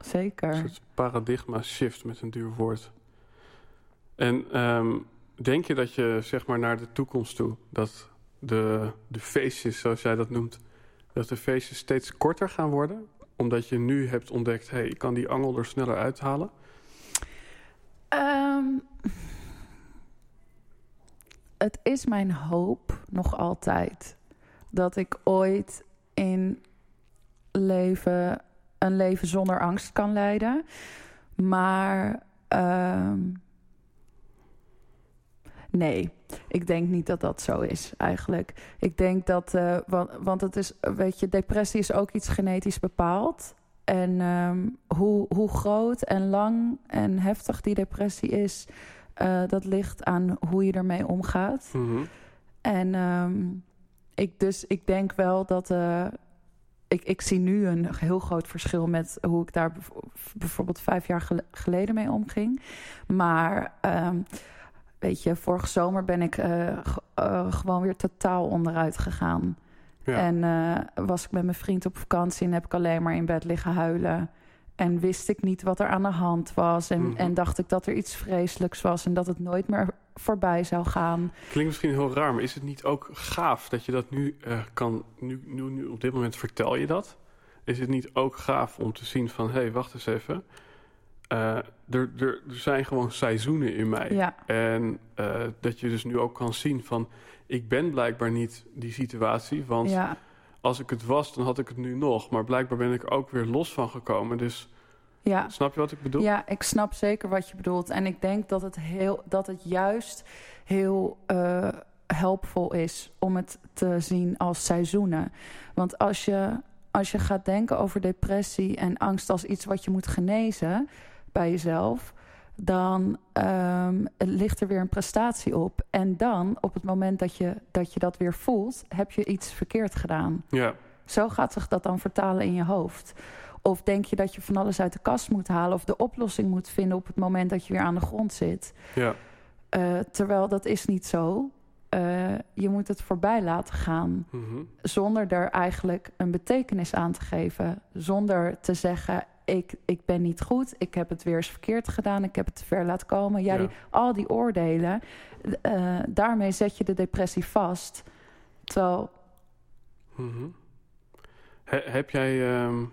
zeker. Een soort paradigma shift met een duur woord. En ehm, denk je dat je zeg maar naar de toekomst toe, dat de, de feestjes, zoals jij dat noemt, dat de feestjes steeds korter gaan worden? Omdat je nu hebt ontdekt, hey, ik kan die angel er sneller uithalen. Ehm, het is mijn hoop nog altijd dat ik ooit in leven een leven zonder angst kan leiden. Maar ehm, nee, ik denk niet dat dat zo is eigenlijk. Ik denk dat, eh, want, want het is, weet je, depressie is ook iets genetisch bepaald. En ehm, hoe, hoe groot en lang en heftig die depressie is, eh, dat ligt aan hoe je ermee omgaat. Mhm. En ehm, ik, dus ik denk wel dat. eh, ik, ik zie nu een heel groot verschil met hoe ik daar bijvoorbeeld vijf jaar gel- geleden mee omging. Maar ehm, weet je, vorige zomer ben ik eh, eh, gewoon weer totaal onderuit gegaan. Ja. En eh, was ik met mijn vriend op vakantie en heb ik alleen maar in bed liggen huilen. En wist ik niet wat er aan de hand was. En, Mhm. en dacht ik dat er iets vreselijks was en dat het nooit meer voorbij zou gaan. Klinkt misschien heel raar, maar is het niet ook gaaf dat je dat nu kan... Nu, nu, nu op dit moment vertel je dat. Is het niet ook gaaf om te zien van... hé, hey, wacht eens even. Eh, er, er, er zijn gewoon seizoenen in mij. Ja, En eh, dat je dus nu ook kan zien van... ik ben blijkbaar niet die situatie. Want ja, als ik het was, dan had ik het nu nog. Maar blijkbaar ben ik er ook weer los van gekomen. Dus ja. snap je wat ik bedoel? Ja, ik snap zeker wat je bedoelt. En ik denk dat het, heel, dat het juist heel eh helpvol is om het te zien als seizoenen. Want als je, als je gaat denken over depressie en angst als iets wat je moet genezen bij jezelf, dan ehm, ligt er weer een prestatie op. En dan, op het moment dat je, dat je dat weer voelt, heb je iets verkeerd gedaan. Ja, Zo gaat zich dat dan vertalen in je hoofd. Of denk je dat je van alles uit de kast moet halen of de oplossing moet vinden op het moment dat je weer aan de grond zit. ja, Eh, terwijl dat is niet zo. Eh, je moet het voorbij laten gaan mhm, zonder er eigenlijk een betekenis aan te geven. Zonder te zeggen, ik, ik ben niet goed, ik heb het weer eens verkeerd gedaan, ik heb het te ver laten komen. Ja, Ja. Die, al die oordelen, eh, daarmee zet je de depressie vast. Terwijl, mhm. He- heb jij ehm,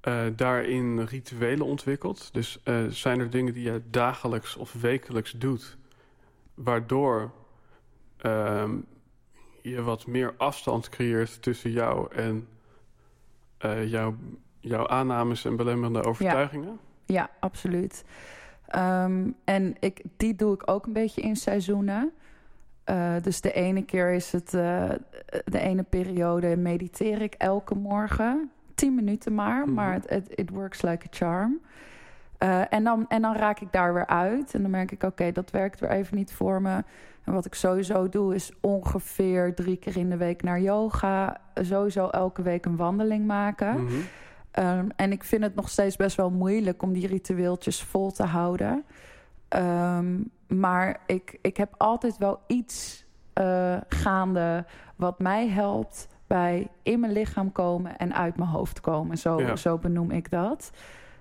eh, daarin rituelen ontwikkeld? Dus eh, zijn er dingen die je dagelijks of wekelijks doet... waardoor ehm, je wat meer afstand creëert tussen jou en eh, jouw, jouw aannames en belemmerende overtuigingen? Ja, absoluut. Ehm, en ik, die doe ik ook een beetje in seizoenen. Eh, dus de ene keer is het, eh, de ene periode mediteer ik elke morgen. Tien minuten maar, Mhm. maar het it, it works like a charm. Eh, en, dan, en dan raak ik daar weer uit. En dan merk ik, oké, dat werkt weer even niet voor me. En wat ik sowieso doe, is ongeveer drie keer in de week naar yoga. Sowieso elke week een wandeling maken. Mhm. Um, en ik vind het nog steeds best wel moeilijk om die ritueeltjes vol te houden. Um, maar ik, ik heb altijd wel iets uh, gaande wat mij helpt bij in mijn lichaam komen en uit mijn hoofd komen. Zo, Ja. zo benoem ik dat.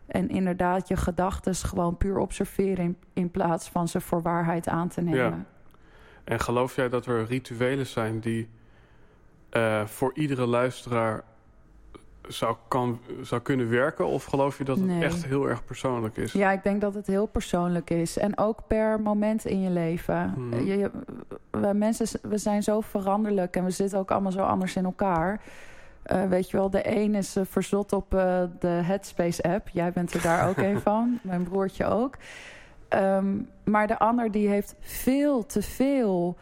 En inderdaad, je gedachten gewoon puur observeren in, in plaats van ze voor waarheid aan te nemen. Ja. En geloof jij dat er rituelen zijn die eh, voor iedere luisteraar zou, kan, zou kunnen werken? Of geloof je dat het Nee. echt heel erg persoonlijk is? Ja, ik denk dat het heel persoonlijk is. En ook per moment in je leven. Mhm. je, je- wij mensen we zijn zo veranderlijk en we zitten ook allemaal zo anders in elkaar. Eh, weet je wel, de een is uh, verzot op uh, de Headspace-app. Jij bent er daar ook een van. Mijn broertje ook. Um, maar de ander die heeft veel te veel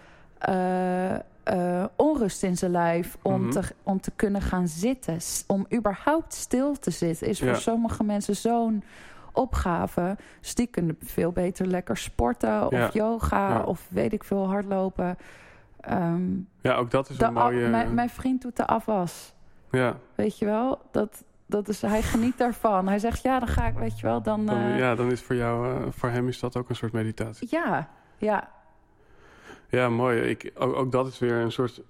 onrust in zijn lijf... Om, Mhm. te, om te kunnen gaan zitten. Om überhaupt stil te zitten... is Ja. voor sommige mensen zo'n opgave. Dus die kunnen veel beter lekker sporten... of Ja. yoga Ja. of weet ik veel, hardlopen... Ehm, Ja, ook dat is een mooie... mijn, mijn vriend doet de afwas. ja, Weet je wel? Dat, dat is, hij geniet daarvan. Hij zegt, ja, dan ga ik, weet je wel, dan... dan, eh, ja, dan is voor jou, eh, voor hem is dat ook een soort meditatie. ja, ja, Ja, mooi. Ik, ook, ook dat is weer een soort...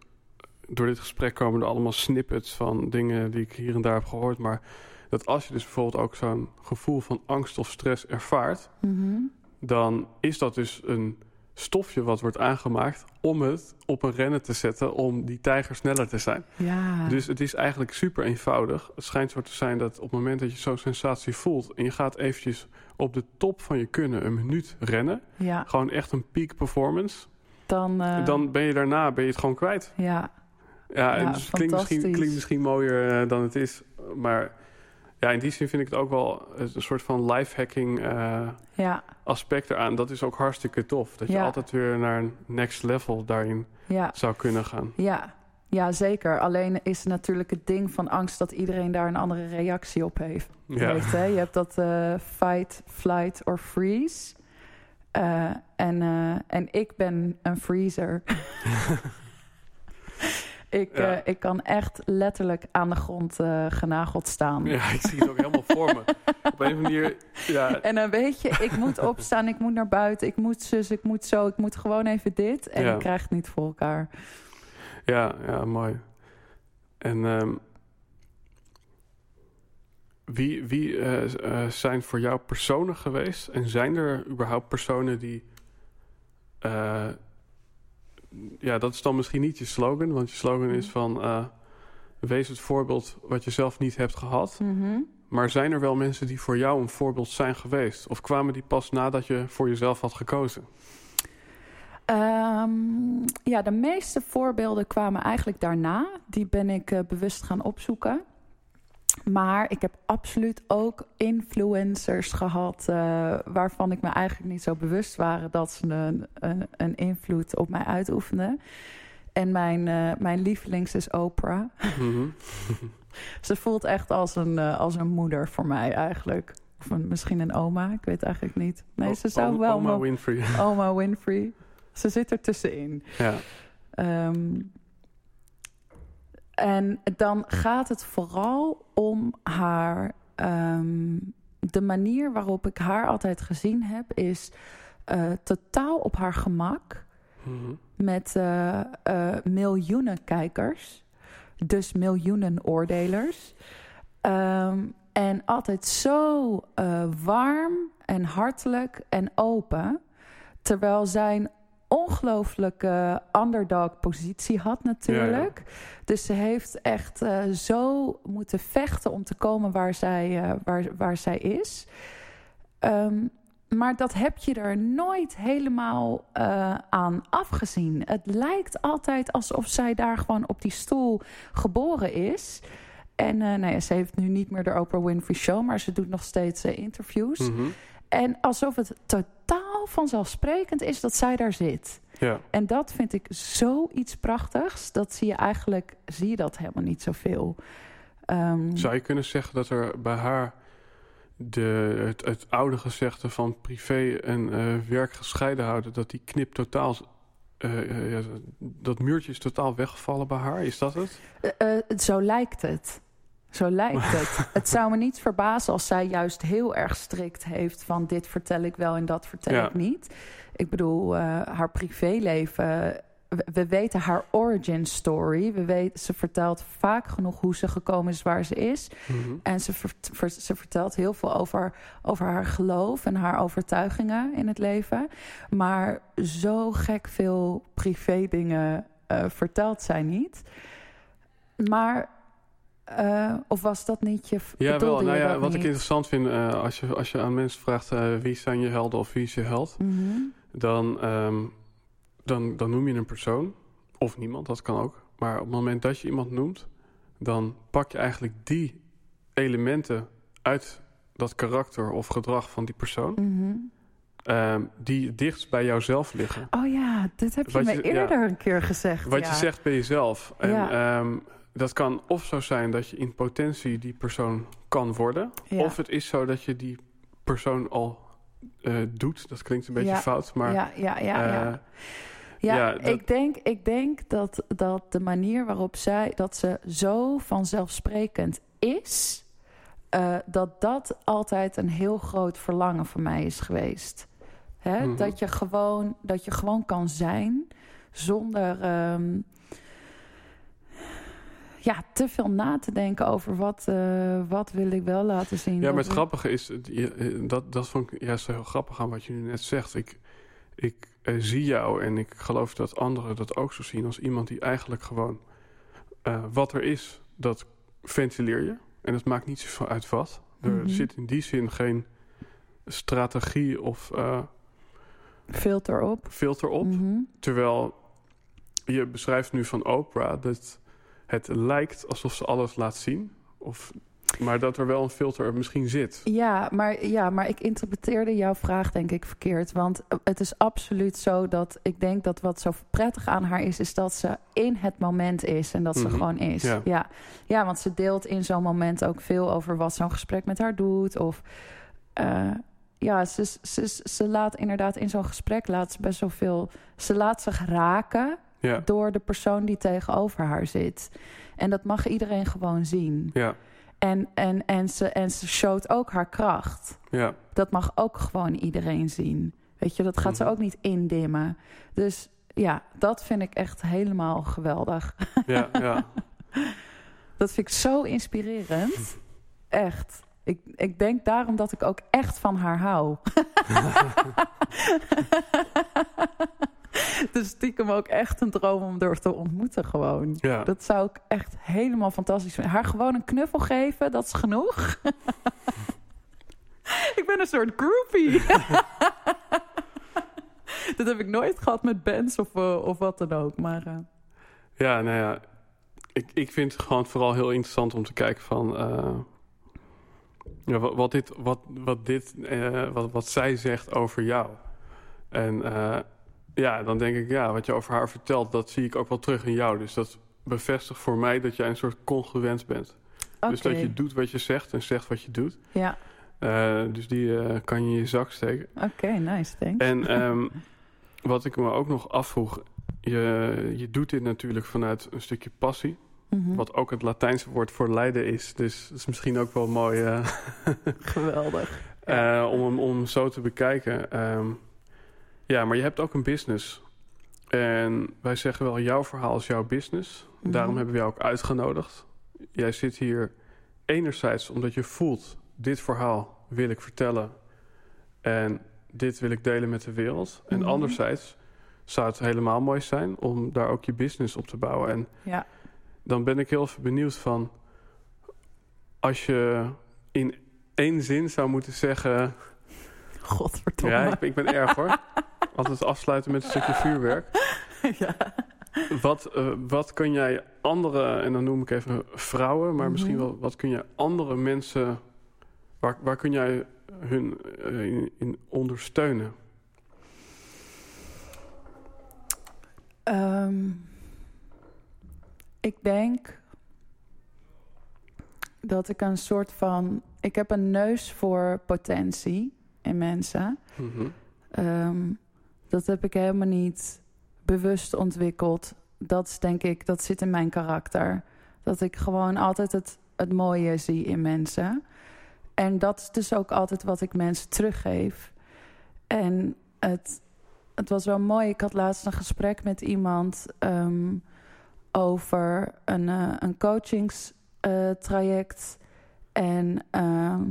Door dit gesprek komen er allemaal snippets van dingen die ik hier en daar heb gehoord. Maar dat als je dus bijvoorbeeld ook zo'n gevoel van angst of stress ervaart... Mhm. dan is dat dus een stofje wat wordt aangemaakt om het op een rennen te zetten... om die tijger sneller te zijn. ja. Dus het is eigenlijk super eenvoudig. Het schijnt zo te zijn dat op het moment dat je zo'n sensatie voelt... en je gaat eventjes op de top van je kunnen een minuut rennen... ja, gewoon echt een peak performance... dan... eh, dan ben je daarna ben je het gewoon kwijt. Ja, Ja, dus het klinkt misschien, klinkt misschien mooier eh, dan het is. Maar ja, in die zin vind ik het ook wel een soort van lifehacking eh ja, aspect eraan. Dat is ook hartstikke tof. Dat je Ja. altijd weer naar een next level daarin ja, zou kunnen gaan. ja. Ja, zeker. Alleen is natuurlijk het ding van angst... dat iedereen daar een andere reactie op heeft. Heeft hè? Je hebt dat fight, flight or freeze. Eh, en, eh, en ik ben een freezer. ik, Ja. eh, ik kan echt letterlijk aan de grond genageld staan. ja, ik zie het ook helemaal voor me. Op een manier, ja, En dan weet je, ik moet opstaan, ik moet naar buiten, ik moet zus, ik moet zo, ik moet gewoon even dit. En Ja. ik krijg het niet voor elkaar. ja, ja, mooi. En ehm, wie, wie eh, eh, zijn voor jou personen geweest? En zijn er überhaupt personen die... eh, ja, dat is dan misschien niet je slogan. Want je slogan is van... eh, wees het voorbeeld wat je zelf niet hebt gehad. Mhm. Maar zijn er wel mensen die voor jou een voorbeeld zijn geweest? Of kwamen die pas nadat je voor jezelf had gekozen? Ehm, ja, de meeste voorbeelden kwamen eigenlijk daarna. Die ben ik bewust gaan opzoeken. Maar ik heb absoluut ook influencers gehad... eh, waarvan ik me eigenlijk niet zo bewust waren... dat ze een, een, een invloed op mij uitoefenden. En mijn, eh, mijn lievelings is Oprah. Mhm. Ze voelt echt als een, eh, als een moeder voor mij eigenlijk. Of een, misschien een oma, ik weet eigenlijk niet. Nee, ze zou wel... Oma Winfrey. Oma Winfrey. Ze zit er tussenin. ja. Ehm, en dan gaat het vooral om haar. ehm, de manier waarop ik haar altijd gezien heb, is eh, totaal op haar gemak. Mhm. Met eh, eh, miljoenen kijkers. Dus miljoenen oordelers. Ehm, en altijd zo warm en hartelijk en open. Terwijl zijn ongelooflijke underdog positie had natuurlijk. Dus ze heeft echt eh, zo moeten vechten om te komen waar zij, eh, waar, waar zij is. Ehm, maar dat heb je er nooit helemaal eh, aan afgezien. Het lijkt altijd alsof zij daar gewoon op die stoel geboren is. En nou ja, ze heeft nu niet meer de Oprah Winfrey Show, maar ze doet nog steeds interviews. Mhm. En alsof het totaal vanzelfsprekend is dat zij daar zit. Ja. En dat vind ik zoiets prachtigs. Dat zie je eigenlijk, zie je dat helemaal niet zoveel. Ehm, Zou je kunnen zeggen dat er bij haar de, het, het oude gezegde van privé en eh, werk gescheiden houden, dat die knip totaal. eh, dat muurtje is totaal weggevallen bij haar. Is dat het? Eh, zo lijkt het. Zo lijkt het. het zou me niet verbazen als zij juist heel erg strikt heeft van dit vertel ik wel en dat vertel Ja. ik niet. Ik bedoel, eh, haar privéleven. We, we weten haar origin story. We weten, ze vertelt vaak genoeg hoe ze gekomen is waar ze is. Mhm. En ze, vert- ver- ze vertelt heel veel over, over haar geloof en haar overtuigingen in het leven. Maar zo gek veel privé dingen eh, vertelt zij niet. Maar, eh, of was dat niet je Ja, wel. Nou ja, wat ik interessant vind, eh, als, je, als je aan mensen vraagt eh, wie zijn je helden of wie is je held, Mhm. dan, ehm, dan, dan noem je een persoon of niemand, dat kan ook. Maar op het moment dat je iemand noemt, dan pak je eigenlijk die elementen uit dat karakter of gedrag van die persoon. Mhm. ehm, die dichtst bij jouzelf liggen. Oh ja, dit heb je Wat me je- ja. eerder een keer gezegd. Wat ja. je zegt bij jezelf. En Ja. ehm, dat kan of zo zijn dat je in potentie die persoon kan worden. Ja. Of het is zo dat je die persoon al eh, doet. Dat klinkt een beetje Ja. fout, maar... ja, ja, ja, ja. eh, Ja, Ja, dat- ik denk, ik denk dat, dat de manier waarop zij dat ze zo vanzelfsprekend is, eh, dat dat altijd een heel groot verlangen voor mij is geweest. Hè? Mhm. dat, je gewoon, dat je gewoon kan zijn zonder ehm, ja, te veel na te denken over wat, eh, wat wil ik wel laten zien. Ja, maar het grappige is, eh, dat, dat vond ik juist heel grappig aan wat je nu net zegt. Ik, ik eh, zie jou en ik geloof dat anderen dat ook zo zien als iemand die eigenlijk gewoon wat er is, dat ventileer je. En het maakt niet zoveel uit wat. Er Mhm. zit in die zin geen strategie of filter op. filter op. Mhm. Terwijl je beschrijft nu van Oprah dat het lijkt alsof ze alles laat zien. Of, maar dat er wel een filter misschien zit. Ja maar, ja, maar ik interpreteerde jouw vraag denk ik verkeerd. Want het is absoluut zo dat ik denk dat wat zo prettig aan haar is... is dat ze in het moment is en dat ze Mhm. gewoon is. Ja. Ja. Ja. want ze deelt in zo'n moment ook veel over wat zo'n gesprek met haar doet. Of eh, ja, ze, ze, ze laat inderdaad in zo'n gesprek laat ze best wel veel... Ze laat zich raken Ja, door de persoon die tegenover haar zit. En dat mag iedereen gewoon zien. ja, En, en, en, ze, en ze showt ook haar kracht. ja. Dat mag ook gewoon iedereen zien. Weet je, dat gaat ze Mhm. ook niet indimmen. Dus ja, dat vind ik echt helemaal geweldig. ja, ja. Dat vind ik zo inspirerend. Echt. Ik, ik denk daarom dat ik ook echt van haar hou. dus stiekem ook echt een droom om haar te ontmoeten gewoon. ja. Dat zou ik echt helemaal fantastisch vinden. Haar gewoon een knuffel geven, dat is genoeg. ik ben een soort groupie. dat heb ik nooit gehad met bands of, eh, of wat dan ook. Maar eh, Ja, nou ja. Ik, ik vind het gewoon vooral heel interessant om te kijken van... eh, ja, wat, wat dit, wat, wat, dit wat, wat zij zegt over jou. En ja, dan denk ik, ja, wat je over haar vertelt... dat zie ik ook wel terug in jou. Dus dat bevestigt voor mij dat jij een soort congruent bent. Dus dat je doet wat je zegt en zegt wat je doet. Ja, Eh, dus die eh, kan je in je zak steken. oké, nice, thanks. En ehm, wat ik me ook nog afvroeg... Je, je doet dit natuurlijk vanuit een stukje passie. Mhm. Wat ook het Latijnse woord voor lijden is. Dus dat is misschien ook wel mooi eh, Geweldig. om hem om zo te bekijken. Ehm, ja, maar je hebt ook een business. En wij zeggen wel, jouw verhaal is jouw business. Mhm. Daarom hebben we jou ook uitgenodigd. Jij zit hier enerzijds omdat je voelt... dit verhaal wil ik vertellen. En dit wil ik delen met de wereld. En Mhm. anderzijds zou het helemaal mooi zijn... om daar ook je business op te bouwen. En Ja. dan ben ik heel even benieuwd van... als je in één zin zou moeten zeggen... Godverdomme. ja, ik, ik ben erg hoor. Altijd afsluiten met een stukje vuurwerk. ja. Wat, eh, wat kun jij andere, en dan noem ik even vrouwen... maar misschien Mhm. wel, wat kun jij andere mensen... waar, waar kun jij hun eh, in, in ondersteunen? Ehm, ik denk dat ik een soort van. Ik heb een neus voor potentie in mensen. Mhm. Ehm, dat heb ik helemaal niet bewust ontwikkeld. Dat is denk ik, dat zit in mijn karakter. Dat ik gewoon altijd het, het mooie zie in mensen. En dat is dus ook altijd wat ik mensen teruggeef. En het, het was wel mooi. Ik had laatst een gesprek met iemand ehm, over een, eh, een coachingstraject. en ehm,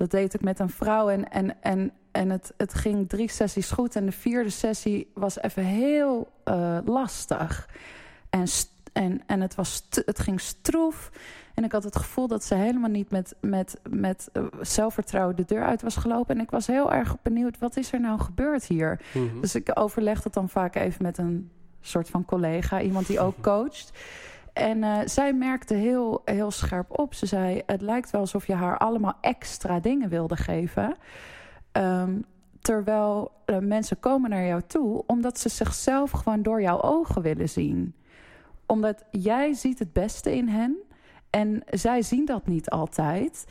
dat deed ik met een vrouw. En, en, en, en het, het ging drie sessies goed. En de vierde sessie was even heel eh, lastig. En, en, en het, was het ging stroef. En ik had het gevoel dat ze helemaal niet met, met, met eh, zelfvertrouwen de deur uit was gelopen. En ik was heel erg benieuwd, wat is er nou gebeurd hier? Mhm. Dus ik overleg het dan vaak even met een soort van collega, iemand die ook coacht. En uh, zij merkte heel, heel scherp op. Ze zei: Het lijkt wel alsof je haar allemaal extra dingen wilde geven. Um, terwijl uh, mensen komen naar jou toe omdat ze zichzelf gewoon door jouw ogen willen zien. Omdat jij ziet het beste in hen. En zij zien dat niet altijd.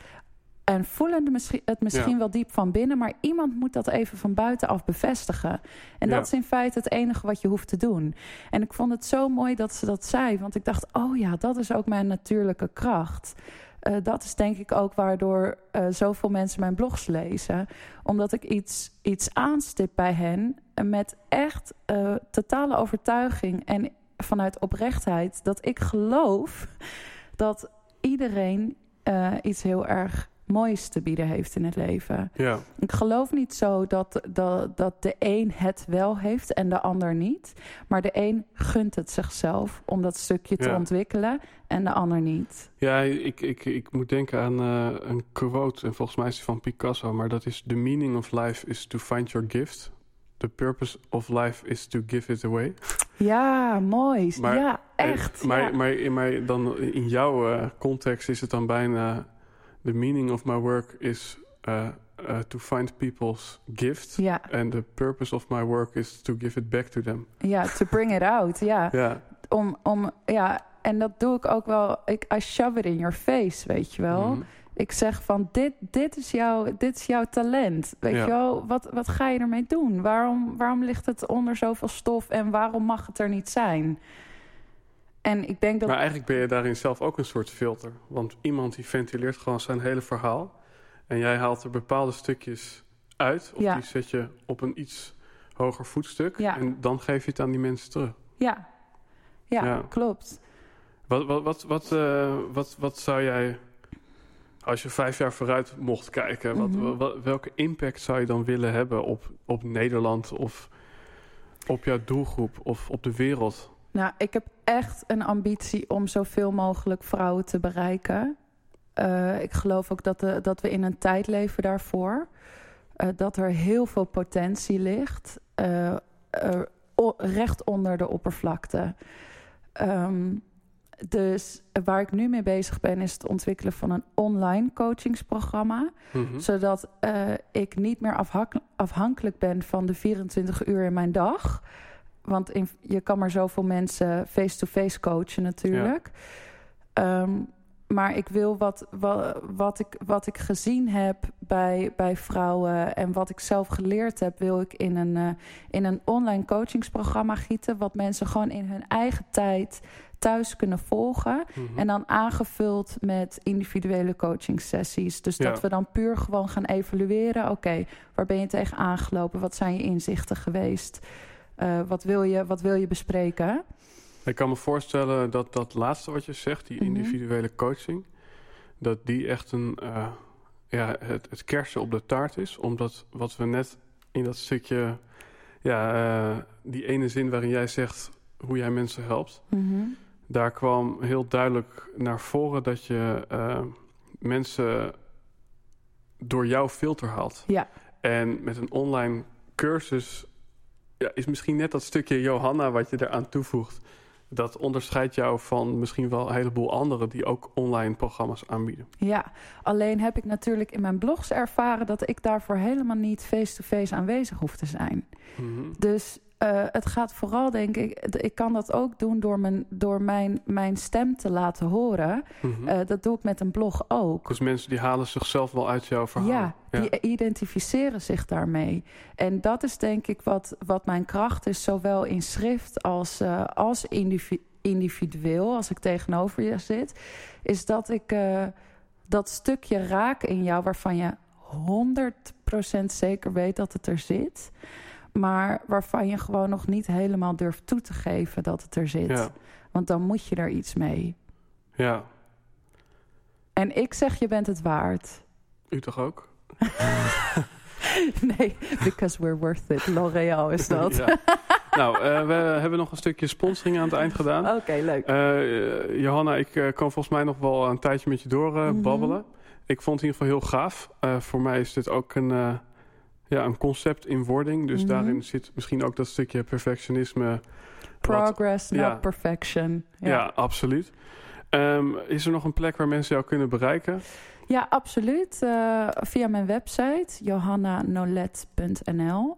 En voelen het misschien wel diep van binnen, maar iemand moet dat even van buitenaf bevestigen. En dat is in feite het enige wat je hoeft te doen. En ik vond het zo mooi dat ze dat zei, want ik dacht: oh ja, dat is ook mijn natuurlijke kracht. Uh, dat is denk ik ook waardoor uh, zoveel mensen mijn blogs lezen. Omdat ik iets, iets aanstip bij hen met echt uh, totale overtuiging en vanuit oprechtheid. Dat ik geloof dat iedereen iets heel erg moois te bieden heeft in het leven. Ja. Ik geloof niet zo dat, dat, dat de een het wel heeft en de ander niet. Maar de een gunt het zichzelf om dat stukje te ontwikkelen en de ander niet. Ja, ik, ik, ik moet denken aan uh, een quote, en volgens mij is die van Picasso, maar dat is: The meaning of life is to find your gift. The purpose of life is to give it away. Ja, mooi. Maar, ja, echt. Maar, ja. Maar, maar, dan in jouw uh, context is het dan bijna the meaning of my work is uh, uh, to find people's gifts. Ja. And the purpose of my work is to give it back to them. Ja, to bring it out. Ja. Om, om, ja, en dat doe ik ook wel. Ik, I shove it in your face, weet je wel. Mm. Ik zeg van, dit, dit, is, jouw, dit is jouw talent. Weet je wel, wat, wat ga je ermee doen? Waarom, waarom ligt het onder zoveel stof en waarom mag het er niet zijn? En ik denk dat... Maar eigenlijk ben je daarin zelf ook een soort filter. Want iemand die ventileert gewoon zijn hele verhaal. En jij haalt er bepaalde stukjes uit. Of ja. die zet je op een iets hoger voetstuk. Ja. En dan geef je het aan die mensen terug. Ja, ja, ja. klopt. Wat, wat, wat, wat, uh, wat, wat zou jij, als je vijf jaar vooruit mocht kijken... Wat, Mhm. wat, welke impact zou je dan willen hebben op, op Nederland... of op jouw doelgroep of op de wereld... Nou, ik heb echt een ambitie om zoveel mogelijk vrouwen te bereiken. Uh, ik geloof ook dat, de, dat we in een tijd leven daarvoor. Uh, dat er heel veel potentie ligt. Uh, recht onder de oppervlakte. Um, dus waar ik nu mee bezig ben, is het ontwikkelen van een online coachingsprogramma. Mhm. Zodat ik niet meer afhankelijk ben van de 24 uur in mijn dag. Want in, je kan maar zoveel mensen face-to-face -face coachen natuurlijk. Ja. Um, maar ik wil wat, wat, wat, ik, wat ik gezien heb bij, bij vrouwen en wat ik zelf geleerd heb, wil ik in een, uh, in een online coachingsprogramma gieten. Wat mensen gewoon in hun eigen tijd thuis kunnen volgen. Mhm. Mm -hmm. En dan aangevuld met individuele coaching sessies. Dus dat we dan puur gewoon gaan evalueren. Oké, okay, waar ben je tegen aangelopen? Wat zijn je inzichten geweest? Uh, wat, wil je, wat wil je bespreken? Ik kan me voorstellen dat dat laatste wat je zegt, die individuele mm -hmm. coaching, dat die echt een, uh, ja, het, het kersen op de taart is. Omdat wat we net in dat stukje, ja, uh, die ene zin waarin jij zegt hoe jij mensen helpt, mm -hmm. daar kwam heel duidelijk naar voren dat je uh, mensen door jouw filter haalt. Ja. En met een online cursus ja, is misschien net dat stukje Johanna wat je eraan toevoegt. Dat onderscheidt jou van misschien wel een heleboel anderen die ook online programma's aanbieden. Ja, alleen heb ik natuurlijk in mijn blogs ervaren dat ik daarvoor helemaal niet face-to-face -face aanwezig hoef te zijn. Mm -hmm. Dus uh, het gaat vooral, denk ik, ik kan dat ook doen door mijn, door mijn, mijn stem te laten horen. Mm -hmm. uh, dat doe ik met een blog ook. Dus mensen die halen zichzelf wel uit jouw verhaal. Ja, die identificeren zich daarmee. En dat is denk ik wat, wat mijn kracht is, zowel in schrift als, uh, als individu individueel, als ik tegenover je zit, is dat ik dat stukje raak in jou waarvan je 100% zeker weet dat het er zit maar waarvan je gewoon nog niet helemaal durft toe te geven dat het er zit. Ja. Want dan moet je er iets mee. Ja. En ik zeg, je bent het waard. U toch ook? nee, because we're worth it. L'Oréal is dat. ja. Nou, uh, we hebben nog een stukje sponsoring aan het eind gedaan. Oké, okay, leuk. Uh, Johanna, ik uh, kan volgens mij nog wel een tijdje met je doorbabbelen. Mm -hmm. Ik vond het in ieder geval heel gaaf. voor mij is dit ook een ja, een concept in wording. Dus Mhm. mm -hmm. daarin zit misschien ook dat stukje perfectionisme Progress, not ja. perfection. Ja, Ja. absoluut. Ehm, is er nog een plek waar mensen jou kunnen bereiken? Ja, absoluut. Eh, via mijn website johannanolet.nl.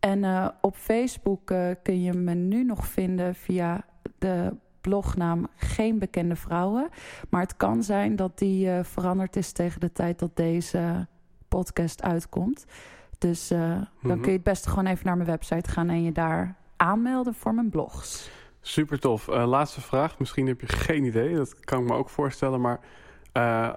En eh, op Facebook eh, kun je me nu nog vinden via de blognaam Geen Bekende Vrouwen. Maar het kan zijn dat die veranderd is tegen de tijd dat deze podcast uitkomt. Dus eh, dan Mhm. kun je het beste gewoon even naar mijn website gaan en je daar aanmelden voor mijn blogs. Super tof. Eh, laatste vraag. Misschien heb je geen idee. Dat kan ik me ook voorstellen. Maar eh,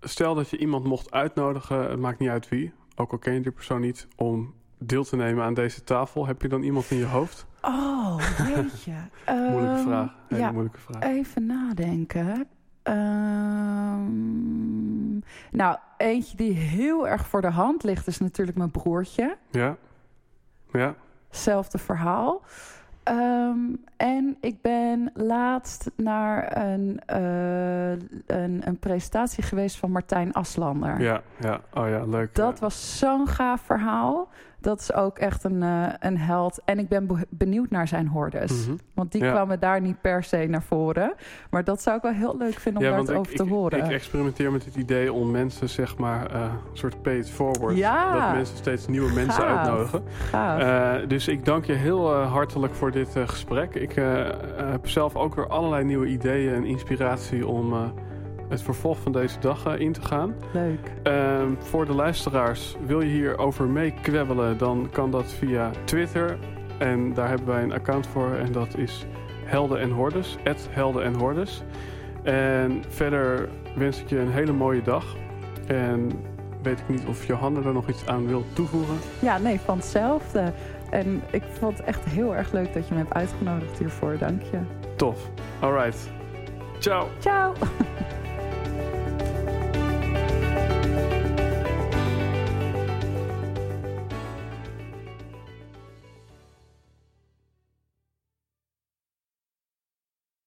stel dat je iemand mocht uitnodigen. Het maakt niet uit wie. Ook al ken je die persoon niet. Om deel te nemen aan deze tafel. Heb je dan iemand in je hoofd? Oh, weet je. Moeilijke Ehm, vraag. Hele ja, moeilijke vraag. Even nadenken. Ehm, nou, eentje die heel erg voor de hand ligt is natuurlijk mijn broertje. Ja? Ja? Zelfde verhaal. Ehm, en ik ben laatst naar een, eh, een, een presentatie geweest van Martijn Aslander. Ja, ja. Oh ja, leuk. Dat ja. was zo'n gaaf verhaal. Dat is ook echt een, eh, een held. En ik ben be- benieuwd naar zijn hordes. Mhm. Want die Ja. kwamen daar niet per se naar voren. Maar dat zou ik wel heel leuk vinden om Ja, daar het ik, over te ik, horen. ik experimenteer met het idee om mensen, zeg maar, eh, een soort pay it forward. Ja. Dat mensen steeds nieuwe mensen uitnodigen. Eh, dus ik dank je heel hartelijk voor dit gesprek. Ik heb zelf ook weer allerlei nieuwe ideeën en inspiratie om het vervolg van deze dag eh, in te gaan. Leuk. Ehm, voor de luisteraars, wil je hierover meekwebbelen, dan kan dat via Twitter. En daar hebben wij een account voor en dat is Helden en Hordes, Helden en Hordes. En verder wens ik je een hele mooie dag. En weet ik niet of Johanna er nog iets aan wil toevoegen. Ja, nee, van hetzelfde. En ik vond het echt heel erg leuk dat je me hebt uitgenodigd hiervoor. Dank je. Tof. Alright. Ciao. Ciao.